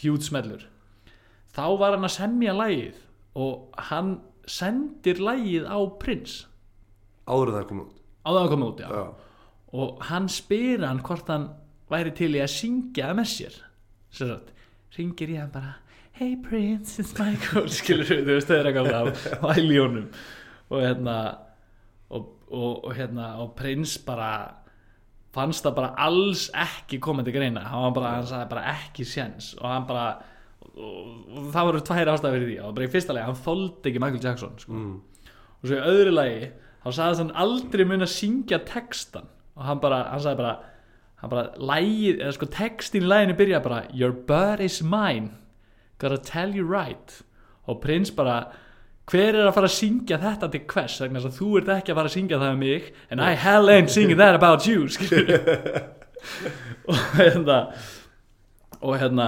Huge smellur þá var hann að semja lagið og hann sendir lagið á Prince. Áður það kom út. Á það að koma út, já. Já, og hann spyr hann hvort hann væri til í að syngja með sér. Sem sagt, ringir ég hann bara hey Prince, it's Michael skilur þú það er eitthvað áæljónum og hérna og, og, og hérna og Prince bara fannst það bara alls ekki komandi greina. Hann, bara, hann sagði bara ekki séns. Og hann bara og, og það voru tvær ástæður fyrir því. Og bara í fyrsta lagi, hann þoldi ekki Michael Jackson sko. Mm. og svo í öðru lagi þá sagði hann aldrei mun að syngja textan og hann bara, hann sagði bara hann bara, lagið, eða sko textin í laginu byrja bara, your bird is mine gotta tell you right. Og prins bara hver er að fara að syngja þetta til hvers? Þess að þú ert ekki að fara að syngja það um mig and I hell ain't singing that about you og hérna og hérna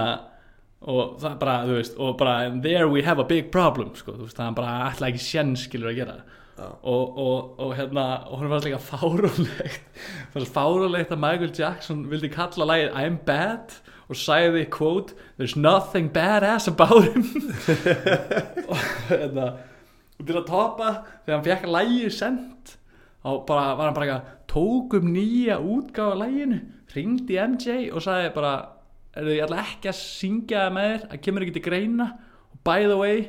og það bara, þú veist, og bara there we have a big problem, sko, þú veist, það er bara ætla ekki sjens skilur að gera Já. og, og, og hérna, og hún var líka fáránlegt fannst fáránlegt að Michael Jackson vildi kalla lagið I'm bad og sagði, quote there's nothing badass about him og hérna og til að topa, þegar hann fekk lagið sendt þá bara, var hann bara eitthvað, tók um nýja útgáfa laginu, ringdi MJ og sagði bara er ég ætla ekki að syngja með þér það kemur ekki til greina? Og by the way,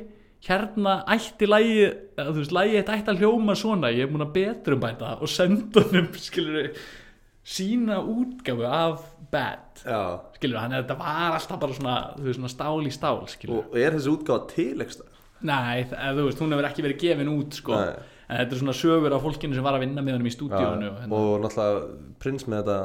hérna ætti eða þú veist, lagið þetta ætti að hljóma svona, ég er múin að betrum bæta það og senda honum, skilur sína útgáfu af bad, Já. Skilur hann þetta var alltaf bara svona, þú veist, svona stál í stál skilur, Og er þessi útgáfa til ekstra? nei, það, þú veist, hún hefur ekki verið gefin út, sko, Nei. en þetta er svona sögur af fólkinu sem var að vinna með honum í stúdíónu og, hérna. og náttúrulega prins með þetta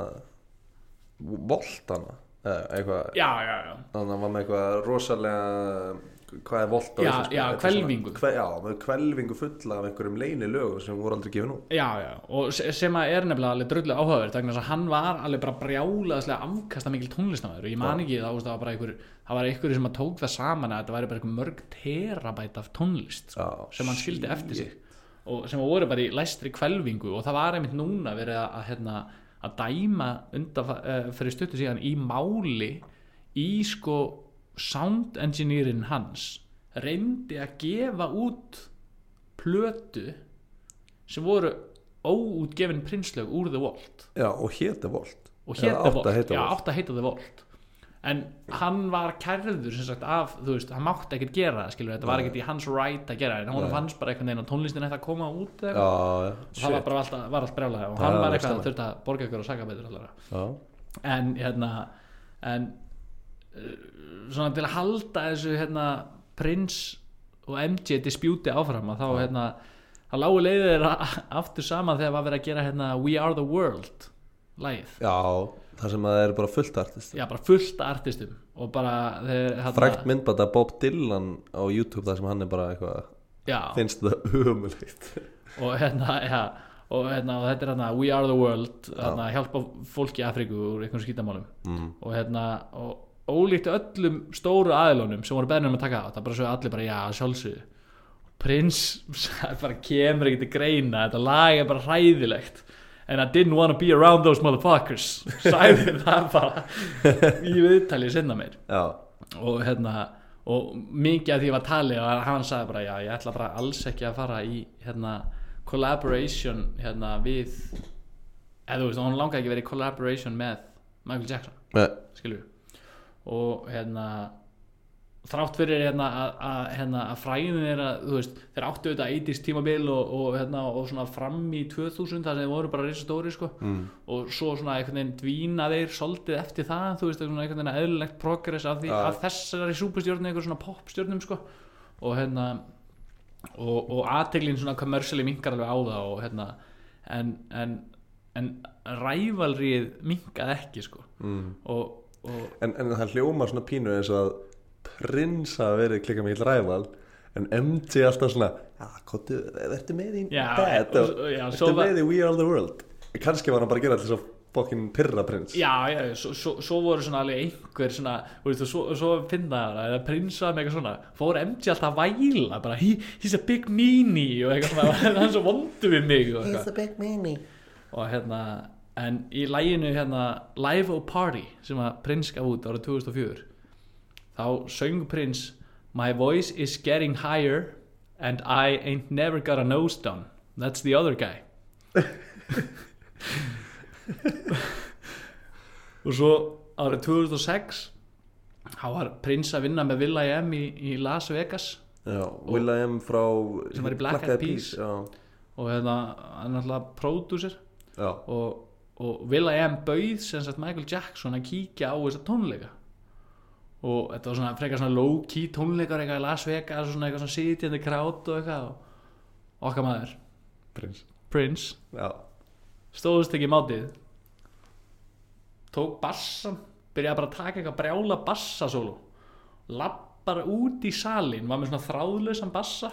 voltana eitthvað já, já, já. Þannig að hann var með eitthvað rosalega hvað er volt á Já, já, svona- kve, já, með kvelvingu fulla af einhverjum leini lögum sem voru aldrei gefin út. Já, já, og se- sem að er nefnilega alveg drullu áhugaverð þess að hann var alveg bara brjálaðslega afkasta mikil tónlistamæður og ég man ekki þá, það var bara einhver það var einhver sem að tók það saman að þetta væri bara mörg terabæt af tónlist sko, sem hann skildi eftir sig. og sem voru bara í læstri kvelvingu og það var einmitt núna verið að, hérna, að dæma undan, uh, fyrir stuttu síðan í máli í sko sound engineerin hans reyndi að gefa út plötu sem voru óútgefin prinslög úr The Vault. Já, og hétt The Vault. Já, átt að heita The Vault en hann var kærður sem sagt af, þú veist, hann mátti ekkert gera það skilur, þetta var ekkert í hans right að gera en hann Nei. fannst bara einhvern veginn að tónlistin ætti að koma út eða já, og það var bara alltaf, var allt brjálega og Það hann var eitthvað að þurft að borga ykkur og saka betur allara en hérna en uh, svona til að halda þessu hérna prins og MJ dispjúti áfram að þá hérna að lágu leiðir aftur saman þegar var verið að gera hérna We Are The World lagið, já það sem að það er bara fullt artist já bara fullt artistum og bara þeir frækt myndbæta Bob Dylan á YouTube þar sem hann er bara eitthvað finnst það umulegt og hérna já, og hérna og þetta er hérna We Are The World hérna hjálpa fólki í Afríku úr einhvern skítamálum mm. og hérna og ólíkt öllum stóru aðilunum sem voru beðnum að taka það það bara svo allir bara já sjálfsögðu. Prins bara kemur ekki til greina þetta lag er bara hræðilegt and I didn't want to be around those motherfuckers. Sagði það bara í viðtalið sinna mér. Já, og hérna og mikið af því var talið og hann sagði bara já ég ætla bara alls ekki að fara í hérna collaboration hérna við eða þú veist, hún langaði ekki að vera í collaboration með Michael Jackson. Skilur og hérna þrátt fyrir hérna að, hérna, fræðin er að veist, þeir áttu auðvitað 80s tímabil og, og, hérna, og svona fram í 2000 þar sem þeir voru bara reysa stóri sko. mm. og svo svona einhvern veginn dvína þeir svolítið eftir það, þú veist, svona einhvern veginn eðlilegt progress af, því, af þessari súpustjórnum, einhver svona popstjórnum sko. og hérna og, og aðteglin svona kommersiali minkar alveg á það og hérna en, en, en rævalrið minkaði ekki sko. Mm. og, og en, en það hljómar svona pínu eins að prins hafa verið klika mikill ræval en MJ alltaf svona ertu með í svo var- með í We Are The World? Kannski var hann bara að gera alltaf svo fokkin pyrra prins. Já, já, svo, svo, svo voru svona alveg einhver svona, þú veist, svo, svo finna það eða prinsa með eitthvað svona fór MG alltaf að væla, bara he, he's a big meanie og eitthvað svona, hann er svo vondu við mig og eitthvað. a big meanie. Og hérna, en í læginu hérna Live O Party sem að prins gaf út árið 2004 þá söng prins My voice is getting higher and I ain't never got a nose done. That's the other guy. Og svo árið 2006 þá var prins að vinna með Will I Am í, í Las Vegas. Já, Will.i.am frá Sem var í Black Eyed Peas. og hérna hann er alltaf pródúsir. Og, og Will.i.am bauð sem sagt Michael Jackson að kíkja á þessa tónleika og þetta var svona frekar svona low key tónleikar eitthvað í Las Vegas og svona eitthvað svona sitjandi krát og eitthvað og okkar maður, Prince. Já, stóðust ekki í mátið. Tók bassan byrjaði bara að taka eitthvað brjála bassasólu. Lappar út í salin var með svona þráðlausan bassa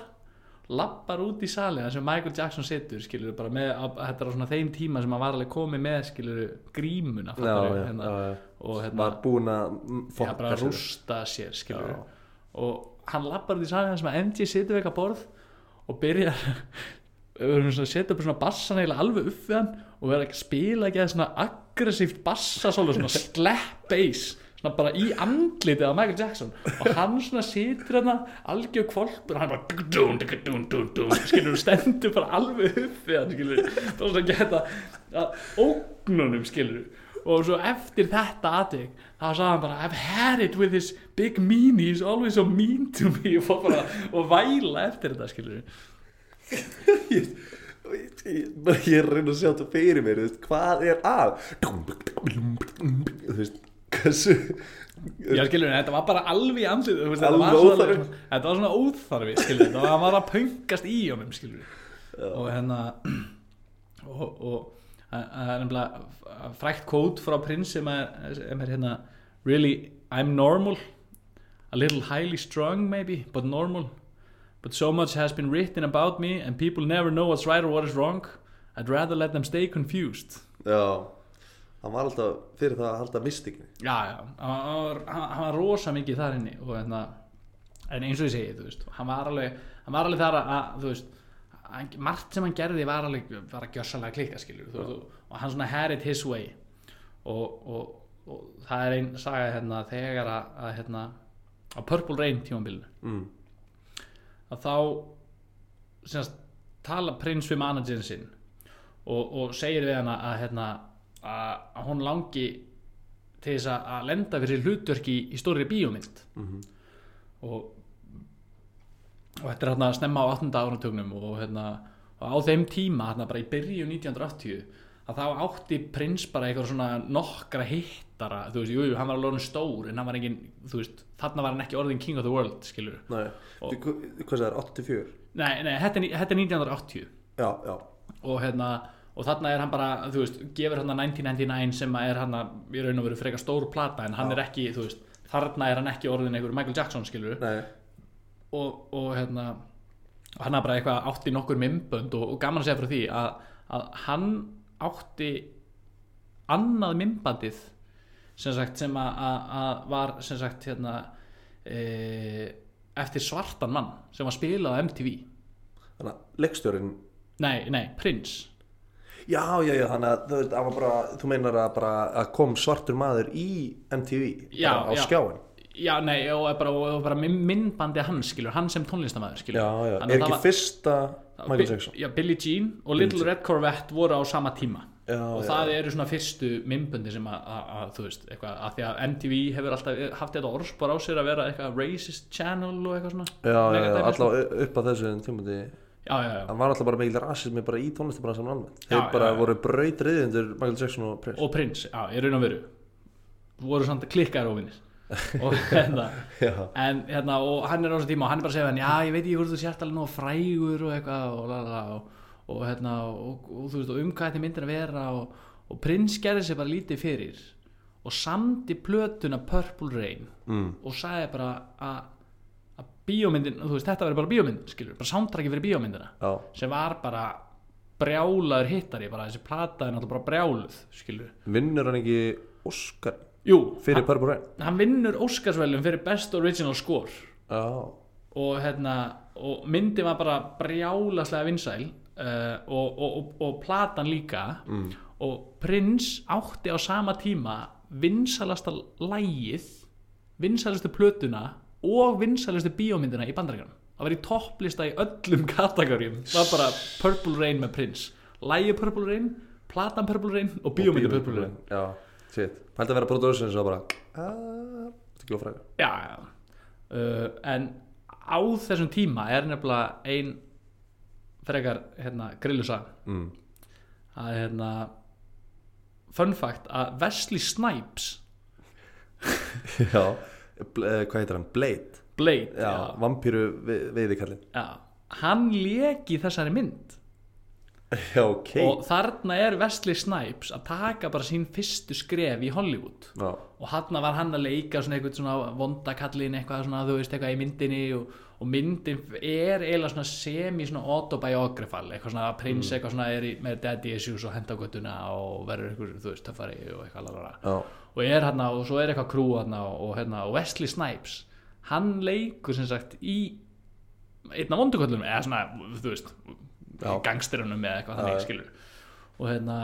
lappar út í salin þar sem Michael Jackson situr skilur bara með, að, þetta er á svona þeim tíma sem hann var alveg komið með skilur grímuna já, já, hérna, já, og hérna var búin að fokka bara sér. rústa sér skilur og hann lappar út í salin þar sem að MG situr við eitthvað borð og byrjar setja upp svona bassan eiginlega alveg upp við hann og ekki að spila ekki að svona aggressíft bassa svona slap bass bara í andlitið af Michael Jackson. Og hann svona situr hann algjör kvolpur og hann bara skilur stendur bara alveg upp við hann skilur þá svona geta ógnunum skilur og svo eftir þetta aðtök þá sagði hann bara I've had it with this big meanie he's always so mean to me. Og bara og væla eftir þetta skilur ég, ég, er að reyna að sjá þetta fyrir mér hvað er að? Þú veist hversu Já skilur, þetta var bara alveg andlið þetta, var svona, óþarfi. þetta var var að pöngast í honum og hérna og, það er nefnilega frækt kvót frá prins sem er, sem er hérna really, I'm normal. A little highly strung maybe but normal. But so much has been written about me and people never know what's right or what is wrong. I'd rather let them stay confused. Já, hann var alltaf fyrir það að halda mystikni. Já, já, hann hann var, hann hann var rosa mikið þar inni og hérna en eins og ég segi, þú veist, hann var alveg hann var alveg þar að, að þú veist hann, margt sem hann gerði var alveg var að gjössalega klikka, skilur þú veist, og, hann svona had it his way. Og, og, og það er einn saga hérna þegar að, að hérna á Purple Rain tímabilinu. Mm. að þá semast, tala prins við managerin sinn og, og segir við hana að, hérna, að, hún langi til þess að, lenda fyrir hlutverki í, í stóri bíómynd. Mhm. og og þetta er hérna að snemma á 18. áratugnum og hérna og á þeim tíma, hérna bara í byrju 1980 að þá átti prins bara eitthvað svona nokkra hittara þú veist, jú, jú, hann var alveg stór en hann var engin, þú veist, þarna var hann ekki orðin king of the world, skilur Nei, Og- hvað það er, 84 nei, nei, þetta er, þetta er 1980 já, já, og hérna og þarna er hann bara, þú veist, gefur hann 1999 sem er hann í raun og veru frekar stór plata en hann Já. er ekki, þú veist þarna er hann ekki orðin einhver Michael Jackson skilur nei. Og, og hérna hann er bara eitthvað átti nokkur mimbönd og, og gaman að segja frá því að, að hann átti annað mimbandið sem sagt sem að, að, að var sem sagt hérna e, eftir svartan mann sem var spilað á MTV þannig að leikstjórin nei, nei, Prince já, já, já, þannig að þú, veist, bara, þú meinar að bara að kom svartur maður í MTV Já, á já. skjáin Já, nei, og bara, og bara minn- minnbandi hans, skilur, hann sem tónlistamæður, skilur. Já, já, er ekki var- fyrsta Michael Jackson. Já, Billie Jean og Little Red Corvette voru á sama tíma. Já, og það eru svona fyrstu myndböndi sem að, þú veist, eitthvað, að því að MTV hefur alltaf haft þetta orðspor á sér að vera eitthvað racist channel og eitthvað svona já, já, já, alltaf upp að þessu tímundi já, já, já, hann var alltaf bara mikil rasismi bara í tónlistarbransan almennt Já, þeir bara voru brautriðindur Michael Jackson og Prince. Og Prince, já, í raun og veru. Voru samt klikkar og vinnir og hérna en hérna, og hann er á þessu tíma og hann er bara að segja hann, já, ég veit ekki hvort þú sért alveg nóg frægur og eitthvað og, lala, og, og hérna, og, og, þú veist, og um hvað þetta myndir að vera og, og prins gerði sér bara lítið fyrir og samdi plötuna Purple Rain mm, og sagði bara að bíómyndin, þú veist, þetta verður bara bíómynd skilur, bara soundtracki fyrir bíómyndina já, sem var bara brjálaður hittari, bara þessi plata er náttúrulega bara brjáluð, skilur vinnur hann ekki Oscar Jú, fyrir Purple Rain? hann, hann vinnur Óskarsvelum fyrir Best Original Score. Já, og hérna og myndin var bara brjálaslega vinsæl uh, og, og, og, og platan líka. Mm, og Prince átti á sama tíma vinsælasta lægið vinsælustu plötuna og vinsælustu bíómyndina í bandaríkjunum. Það var í topplista í öllum kategórium það var bara Purple Rain með Prince. Lægið Purple Rain, platan Purple Rain og bíómyndi Purple Rain. Já, shit. Pælti að vera producer sem bara aaa, þetta er ofræður já, já. Uh, en á þessum tíma er nefnilega ein frekar hérna, grillusa mm. að hérna fun fact að Wesley Snipes já, hvað heitir hann, Blade? Blade, já, já, vampíru ve veiðikallin já, hann lék í þessari mynd. Já, ok. Og þarna er Wesley Snipes að taka bara sín fyrstu skref í Hollywood. Já, og hann var hann að leika svona eitthvað svona vondakallin eitthvað svona þú veist eitthvað í myndinni og, og myndin er eiginlega svona semi svona autobiografal eitthvað svona að prins eitthvað svona er í, með daddy issues og henda á göttuna og verður eitthvað þú veist töffari og eitthvað já, og er hann og svo er eitthvað krú hann og, hérna, og Wesley Snipes hann leikur sem sagt í einn af vonduköllunum eða svona þú veist Já. gangsterunum eða eitthvað þannig skilur og hérna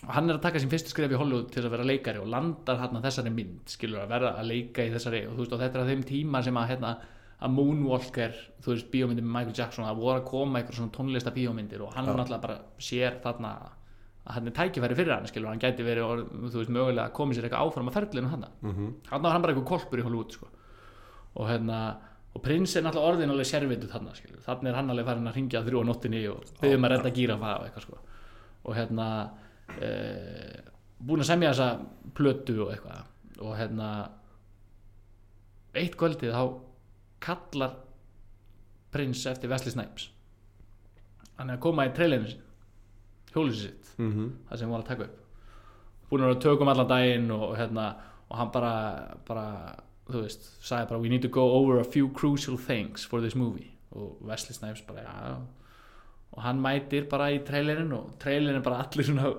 og hann er að taka sín fyrstu skref í Hollywood til að vera leikari og landar hérna þessari mynd skilur að vera að leika í þessari og þú veist og þetta er að þeim tíma sem að hérna að Moonwalker, þú veist, bíómyndir með Michael Jackson það voru að koma eitthvað svona tónlista bíómyndir og hann Já. náttúrulega bara sér þarna að hann er tækifæri fyrir hann skilur, hann gæti verið, orð- þú veist, mögulega að komið sér eitthvað áfram að ferlinu hann mhm, hann var hann bara eitthvað kolpur í Hollywood sko. og hérna og prins er náttúrulega orðin alveg sérvituð þarna skilur. þannig er hann alveg farin að ringja þrjú á nóttinni og byggðum að redda gíra og eitthvað sko. og hérna e, búin að semja þessa plötu og eitthvað og hérna eitt kvöldið þá kallar prins eftir Wesley Snipes. Hann er að koma í trailerinu sin hjólísi sitt mhm. það sem við varum að taka upp. Búin að tökum allan daginn og, hérna, og hann bara, bara þú veist, sagði bara we need to go over a few crucial things for this movie. Og Wesley Snipes bara já. Og hann mætir bara í trailerin og trailerin er bara allir svona,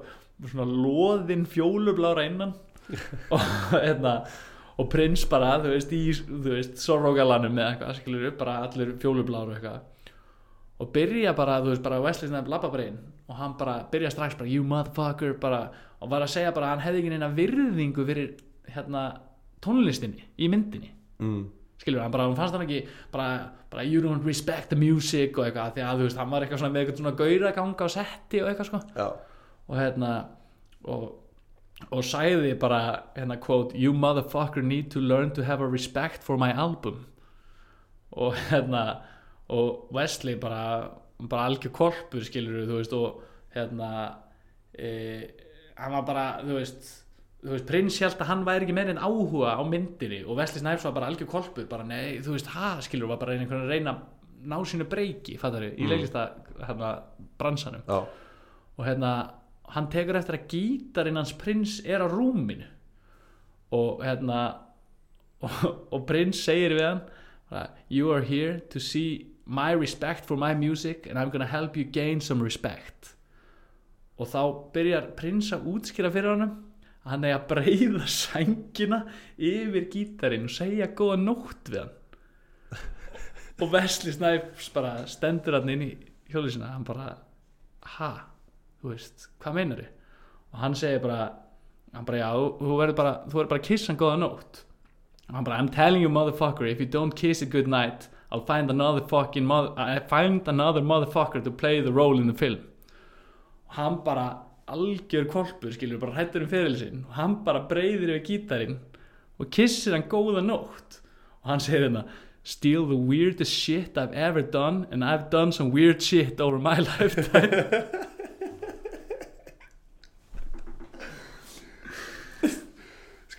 svona loðin fjólublára innan. Og hérna og prins bara, þú veist, í þú veist, sorrógalanum eða eitthvað, skilur upp bara allir fjólublára og eitthvað. Og byrja bara, þú veist, bara Wesley Snipes labba bara inn og hann bara byrja strax bara you motherfucker, bara, og var að segja bara hann hefði ekki neina virðingu fyrir hérna tónlistinni í myndinni. Mm. skilur hann bara, hann fannst hann ekki bara, bara you don't respect the music og eitthvað, því að þú veist, hann var eitthvað svona með eitthvað svona gauraganga á setti og eitthvað sko. Já, og hérna og, og sæði bara hérna quote, you motherfucker need to learn to have a respect for my album. Og hérna og Wesley bara bara algjör korpur skilur þú veist og hérna e, hann var bara, þú veist þú veist, prins held að hann væri ekki meira en áhuga á myndinni og Wesley Snipes var bara algjör kolpur bara nei, þú veist, ha, skilur var bara einhvern veginn að reyna ná sínu breyki fattar í Mm. leilista hérna bransanum. Já, og hérna hann tekur eftir að gítarinn hans prins er á rúminu. Og hérna og, og prins segir við hann you are here to see my respect for my music and I'm gonna help you gain some respect. Og þá byrjar prins að útskýra fyrir að hann er að breyða sængina yfir gítarinn og segja góða nótt við hann. Og Wesley Snipes bara stendur hann inn í hjólisina hann bara, ha þú veist, hvað meinar og hann segir bara, hann bara já, þú- verður bara, þú verður bara að kissa hann góða nótt. Og hann bara, I'm telling you motherfucker if you don't kiss it good night I'll find another fucking mother, I find another motherfucker to play the role in the film. Og hann bara algjör kolpur skilur bara hættur um feril sinn. Og hann bara breyðir yfir gítarinn og kissir hann góða nótt. Og hann segir hérna Steal the weirdest shit I've ever done and I've done some weird shit over my lifetime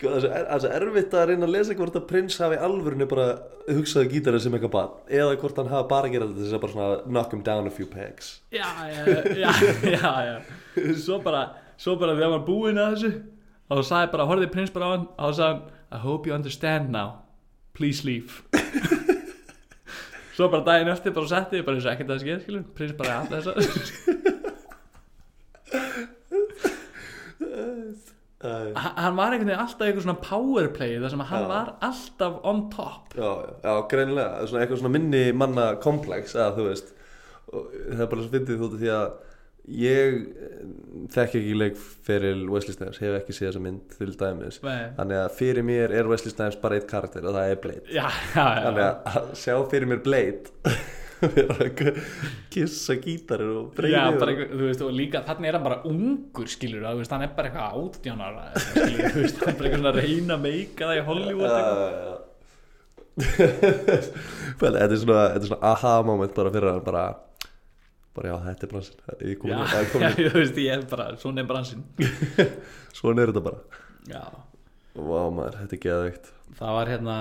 Sko það er er erfitt að reyna að lesa hvort að prins hafi alvörinu bara hugsaði gítarið sem eitthvað bann eða hvort hann hafa bara gerað þetta að bara svona knock him down a few pegs. Já, já, já, já, já svo bara, svo bara þegar var búinn að þessu og þá sagði bara, horfði prins bara á hann og þá sagði hann, I hope you understand now. Please leave. Svo bara daginn eftir bara setti bara eins og ekkert að það skeið, skilur prins bara alltaf þess uh, hann var einhvern veginn alltaf eitthvað svona powerplay þar sem hann Já. var alltaf on top. Já, já, já, greinilega. Svona eitthvað svona minni manna komplex að þú veist. Og það er bara svo fyndið þóttu því að ég eh, þekki ekki leik fyrir Wesley Snipes, hef ekki séð þessa mynd til dæmis, Nei. þannig að fyrir mér er Wesley Snipes bara eitt karakter og það er Blade. Já, já, já, þannig að sjá fyrir mér Blade vera að kissa gítarir og breyði Já, bara einhver, þú veist, og líka þannig er hann bara ungur, skilur þú veist, hann er bara eitthvað átjánar skilur, þú veist, hann er bara eitthvað svona að reyna meika það í Hollywood. Vel, þetta er svona, þetta er svona aha moment bara fyrir hann bara bara já, þetta er bransin ég kom inn- er svona er bransinn. Svona er þetta bara. Já, Vá maður, þetta er geðveikt. Það var hérna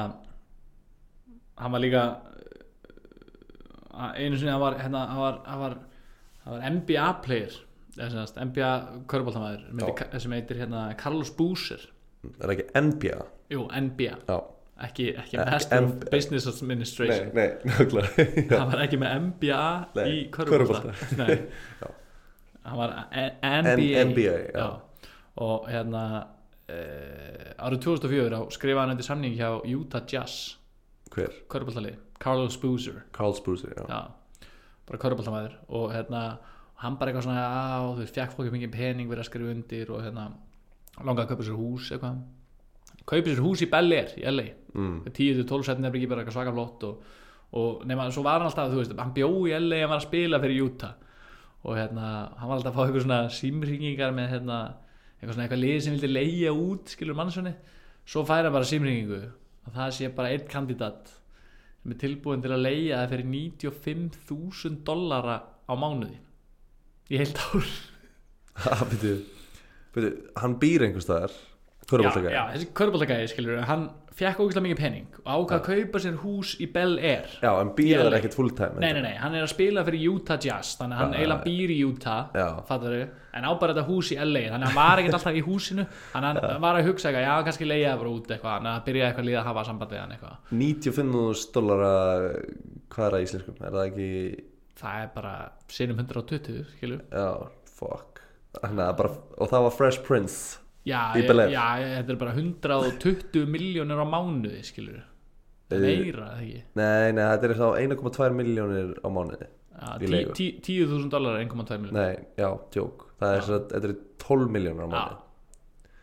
hann var líka uh, einu sinni hann var hérna, hann var, hann var, hann var NBA player eða sem sagt, NBA körbóltamæður Já. sem heitir hérna Carlos Boozer Er ekki NBA? Jú, NBA, Já ekki, ekki Master of. Business Nei, Administration nei, Já. hann var ekki með MBA Nei, í. Nei. Já. hann var NBA, NBA, já. og hérna uh, árið 2004 þá skrifaði hann undir samning hjá Utah Jazz Hver? körfuboltalið, Carlos Boozer Carl Sprucer, já. já, bara körfuboltamæður og hérna, hann bara eitthvað svona á, þú veist, fjekk fólki mikið pening verið að skrifa undir og hérna, langaði að kaupa sér hús eitthvað, kaupa sér hús í Bel Air í LA Mm. 10-12 setni er ekki bara eitthvað svaka flott og, og nema, svo var hann alltaf, þú veist, hann bjó í LA hann var að spila fyrir Utah. Og hérna, hann var alltaf að fá eitthvað svona símringingar með hérna, eitthvað svona eitthvað lið sem vildi leigja út, skilur mannsvonni svo færa bara símringingu og það sé bara einn kandidat sem er tilbúin til að leigja það fyrir 95.000 dollara á mánuði í heilt ár. Byrju, byrju, hann býr einhvers staðar já, Körbóltaka já, þessi körbóltagæði skilur hann fekk ógeðslega mikið pening og ákvað að kaupa sér hús í Bel Air. Já, Í þar LA. ekkert full time Nei, nei, nei, hann er að spila fyrir Utah Jazz þannig að hann eiginlega býr í Utah fattar en á bara þetta hús í LA þannig að hann var ekkert alltaf í húsinu þannig að hann var að hugsa eitthvað, já, kannski leiða bara út eitthvað þannig að byrja eitthvað líða að hafa samband við hann eitthvað. 95.000 dollara Hvað er það í íslenskum? Er það ekki það er bara sinum 120, skilur. Já, fuck. Bara, og það var Fresh Prince já, Air. já, þetta er bara 120 miljónir á mánuði, skilur það er Eh, meira, eða ekki? Nei, nei, þetta er þá 1,2 miljónir á mánuði tí- 10.000 dólar er 1,2 miljónir Nei, já, tjók Það er svo að þetta er 12 miljónir á mánuði.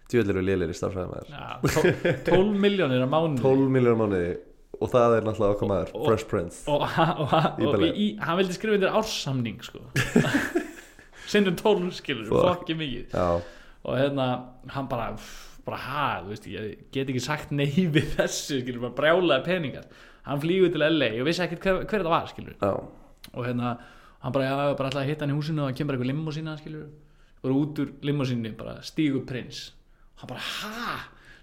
Tjóðlir við lélir í starfræðum Já, tó- 12 miljónir á mánuði. 12 miljónir á mánuði. Og það er náttúrulega okkar maður, Fresh Prince. og, og, og, og hann vildi skrifa undir ársamning sko. Sinnum 12 skilur Fuck. fokki mikið. Já, og hérna hann bara bara ha, þú veist, ég get ekki sagt nei við þessu, skilur, bara brjálaði peningar. Hann flýgur til LA og vissi ekkert hver, hver þetta var, skilur já, og hérna, hann bara, já, bara alltaf að hitta hann í húsinu og það kemur eitthvað limmusína, skilur og út úr limmusínu, bara stígu prins. Hann bara, ha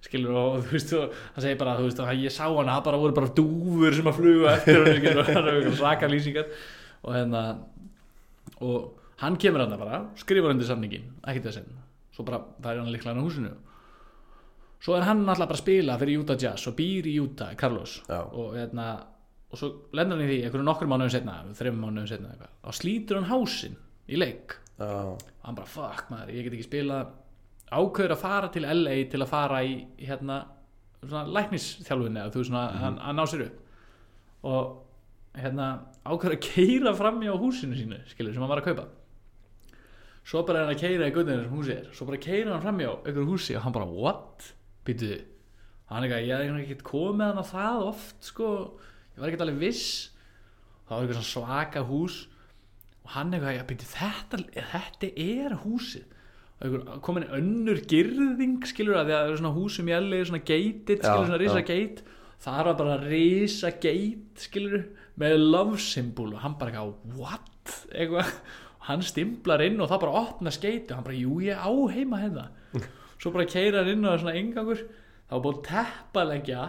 skilur, og þú veist, og hann segir bara þú veist, og ég sá hann, það bara voru bara dúfur sem að fluga eftir hann, skilur, og það er eitthvað svaka lýsingar. Og hérna og hann kemur hann bara, skrifar undir samningin ekkert þess enn, svo bara færi hann líklega hann á húsinu. Svo er hann alltaf bara að spila fyrir Utah Jazz og býr í Utah, Carlos. Og hérna og svo lendur hann í því, einhverju nokkur mánuðum setna þreim mánuðum setna þá slítur hann hásinn í leik. Já. Og hann bara fuck maður, ég get ekki spila ákveður að fara til LA til að fara í hérna svona læknisþjálfunni eða þú veist svona mm að ná sér upp. Og hérna ákveður að keira fram á húsinu sínu skilur sem hann var að kaupa svo bara er hann að keira í guðinu sem húsi er. Svo bara keira hann fram á einhverju húsi og hann bara what, býtu hann er eitthvað, ég er ekki komið hann að það oft sko, ég var ekki alveg viss. Það var eitthvað svaka hús og hann eitthvað, já, býtu þetta, þetta er húsið. Komin önnur girðing skilur að að það eru svona húsum í LA svona Já, skilur svona risa gate það var bara risa gate skilur með love symbol og hann bara eitthvað, what? Eitthvað, hann stimplar inn og það bara opna skeiti og hann bara, jú ég á heima hérna. Svo bara keira hann inn og það er svona engangur þá var búin teppalegja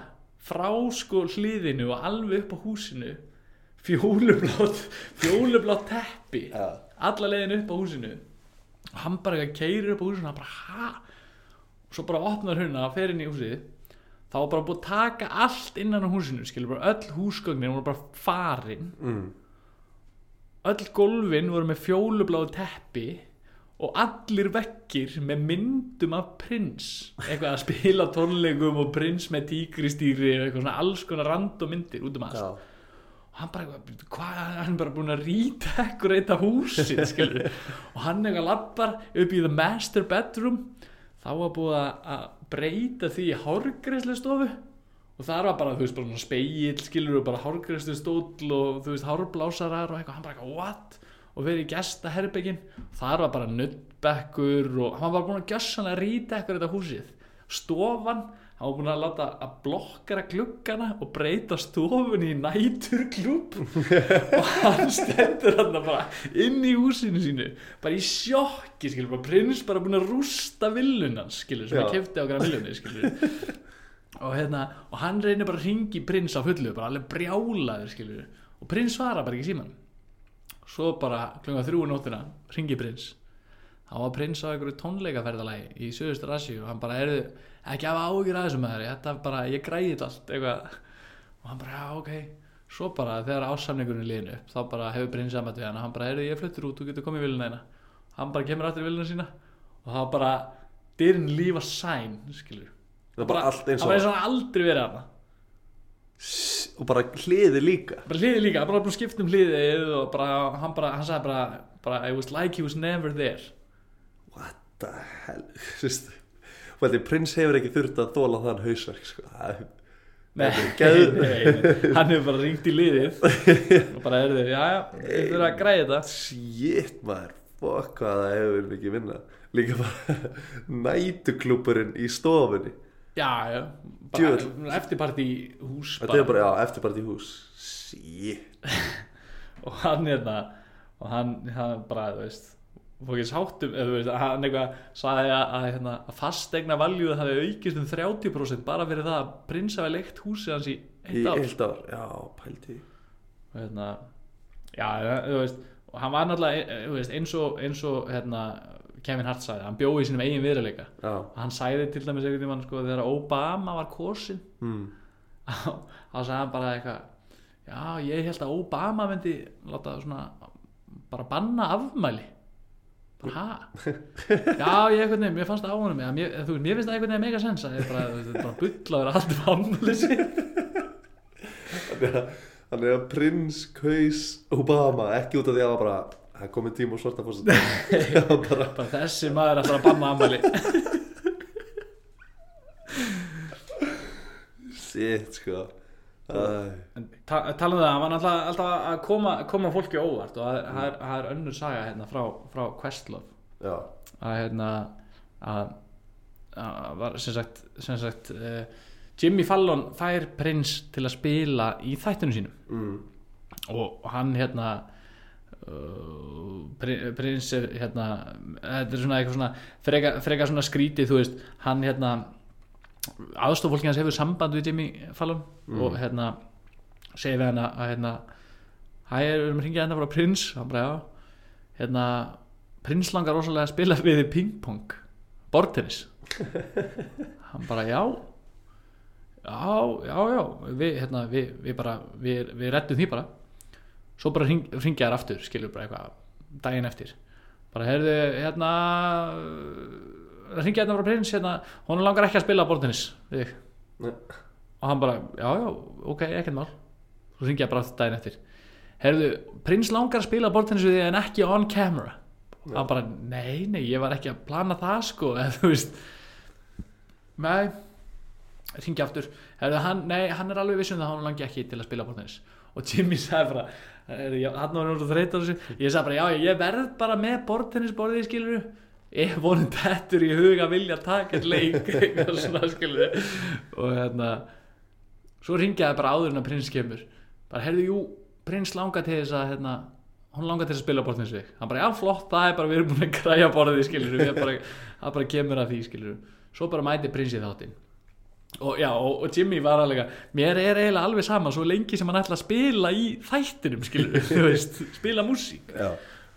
frá sko hliðinu og alveg upp á húsinu fjólublátt fjólublátt teppi. Já. alla leiðin upp á húsinu. Og hann bara eitthvað keirir upp á húsinu og hann bara ha? Og svo bara opnar hérna og fer inn í húsið. Þá var bara búið að taka allt innan á húsinu skilur bara öll húsgögnin voru bara farin. Mm. Öll gólfin voru með fjólubláðu teppi og allir vekkir með myndum af prins. Eitthvað að spila tónleikum og prins með tígristýri og eitthvað svona alls konar random myndir út um allt. Og hann bara, eitthvað, hvað, hann bara búin að redekorata húsið skilur og hann eitthvað lappar upp í the master bedroom. Þá var búið að- breyta því í hárgreislu stofu og það var bara, þú veist, bara svona spegill skilur og bara hárgreislu stóll og þú veist, hárblásarar og eitthvað, hann bara eitthvað, what? og verið í gestaherbyggin þar var bara nuttbekkur og hann var búin að gjössanlega redekora þetta húsið. Stofan, hann var búin að láta að blokkara gluggana og breyta stofunni í næturklub og hann stendur hann bara inn í húsinu sínu bara í sjokki, skilur, bara prins bara búin að rústa villunans, skilur, sem Já. að kefti okkar villunni, skilur og hérna, og hann reynir bara að ringi prins á fullu, bara alveg brjálaður, skilur og prins svara bara ekki síman svo bara klunga þrjú um nóttina ringi prins. Hann var prins á einhverju tónleikaferðalagi í Suðustur Asíu og hann bara, erðu ekki hafa áhyggjur að þessu með þér þetta bara, ég græði allt eitthvað. Og hann bara, já, ok. Svo bara, þegar ásamningurinn liðin upp þá bara hefur prins saman við hann hann bara, erðu, ég fluttur út, þú getur komið í viluna eina hann bara kemur aftur í viluna sína og það var bara, dyrn lífa sæn skilur Það er bara allt eins það og var eins og hann aldrei verið hana Og bara hliði líka. Bara hliði líka, bara búin að skipta um hliðið og bara, hann bara, hann sagði bara, bara I was like he was never there. What the hell? Þú veist Og þetta prins hefur ekki þurft að þóla þann hausverk sko. Það er- Nei, nei, hann hefur bara ringt í liðið og bara er þið, já, já, þið þurfa að græða þetta. Shit maður. Fuck hvað það hefur mikið vinna Líka bara nætuklúpurinn í stofunni Já, já, bara eftirparti í hús Þetta er bara, já, eftirbart í hús. Shit. Og hann hérna og hann, hann bara, þú veist fór ekki sáttum, eða þú veist, hann eitthvað sagði að, að, hérna, að fastegna valjúð hafi aukist um 30% bara fyrir það að prins hafi leikt húsið hans í Í eitt ár. eitt ár, já, pældi og hérna já, þú veist, og hann var náttúrulega eh, þú veist, eins og, eins og hérna, Kevin Hart sagði, hann bjóði í sínum eigin viðraleika Já, og hann sagði til dæmis einhvern tímann sko, þegar Obama var kosin mm. þá sagði hann bara eitthvað já, ég held að Obama myndi láta svona bara banna afmæli bara, ha? já, ég einhvern veginn, mér fannst það á eða mér, þú, mér finnst það einhvern veginn mega sens að ég bara, bara vera alltaf afmæli sitt Þannig að, prins kaus Obama Ekki út af því að það bara Það komið tíma og svarta fórst bara, bara þessi maður ætlar að banna afmæli. Shit, sko. Æ, En ta talum það, hann var alltaf að koma, koma fólki óvart og það er- önnur saga hérna frá, frá Questlove. Að hérna að, var sem sagt, sem sagt uh, Jimmy Fallon fær prins til að spila í þættunum sínum. Mm. og, og hann hérna prins er hérna þetta er svona eitthvað svona freka, freka svona skrítið þú veist hann hérna aðstofólki hans hefur samband við Jimmy Fallon og hérna segir við hann að hérna hæ, við erum að ringja hérna frá prins? Hann bara já. Hérna, prins langar rosalega að spila við pingpong bortennis hann bara já. Já, já, já. Við, hérna, við, við bara við, við rettum því bara svo bara hring, ringja þær aftur skilur bara eitthvað daginn eftir. Bara heyrðu hérna ringja hérna frá prins hérna, hún langar ekki að spila Nei. og hann bara, já, já, ok, ekkert mál. Svo ringja bara aftur daginn eftir. Heyrðu, prins langar að spila bortennis við þig en ekki on camera. Og hann bara, nei, nei, ég var ekki að plana það sko, eða þú veist. Nei. Ringja aftur, heyrðu, hann, nei, hann er alveg vissum það að hann langi ekki til að spila bortennis og Jimmy sagði bara hann var náttúrulega þessu. Ég sagði bara, já, ég verð bara með bortennisborðið skilur ef honum dettur í huga vilja taka einn leik eitthvað svona skilur og hérna svo ringjaði bara áður en að prins kemur. Bara heyrðu, jú, prins langar til þess að hérna, hún langar til að spila bortinsvik hann bara, já, flott, það er bara, við erum búin að græja borðið skilur, við bara, það bara kemur að því skilur, svo bara mæti prins í þáttinn og já, og, Jimmy var alveg mér er eiginlega alveg sama svo lengi sem hann ætla að spila í þættinum skilur, veist, spila músík.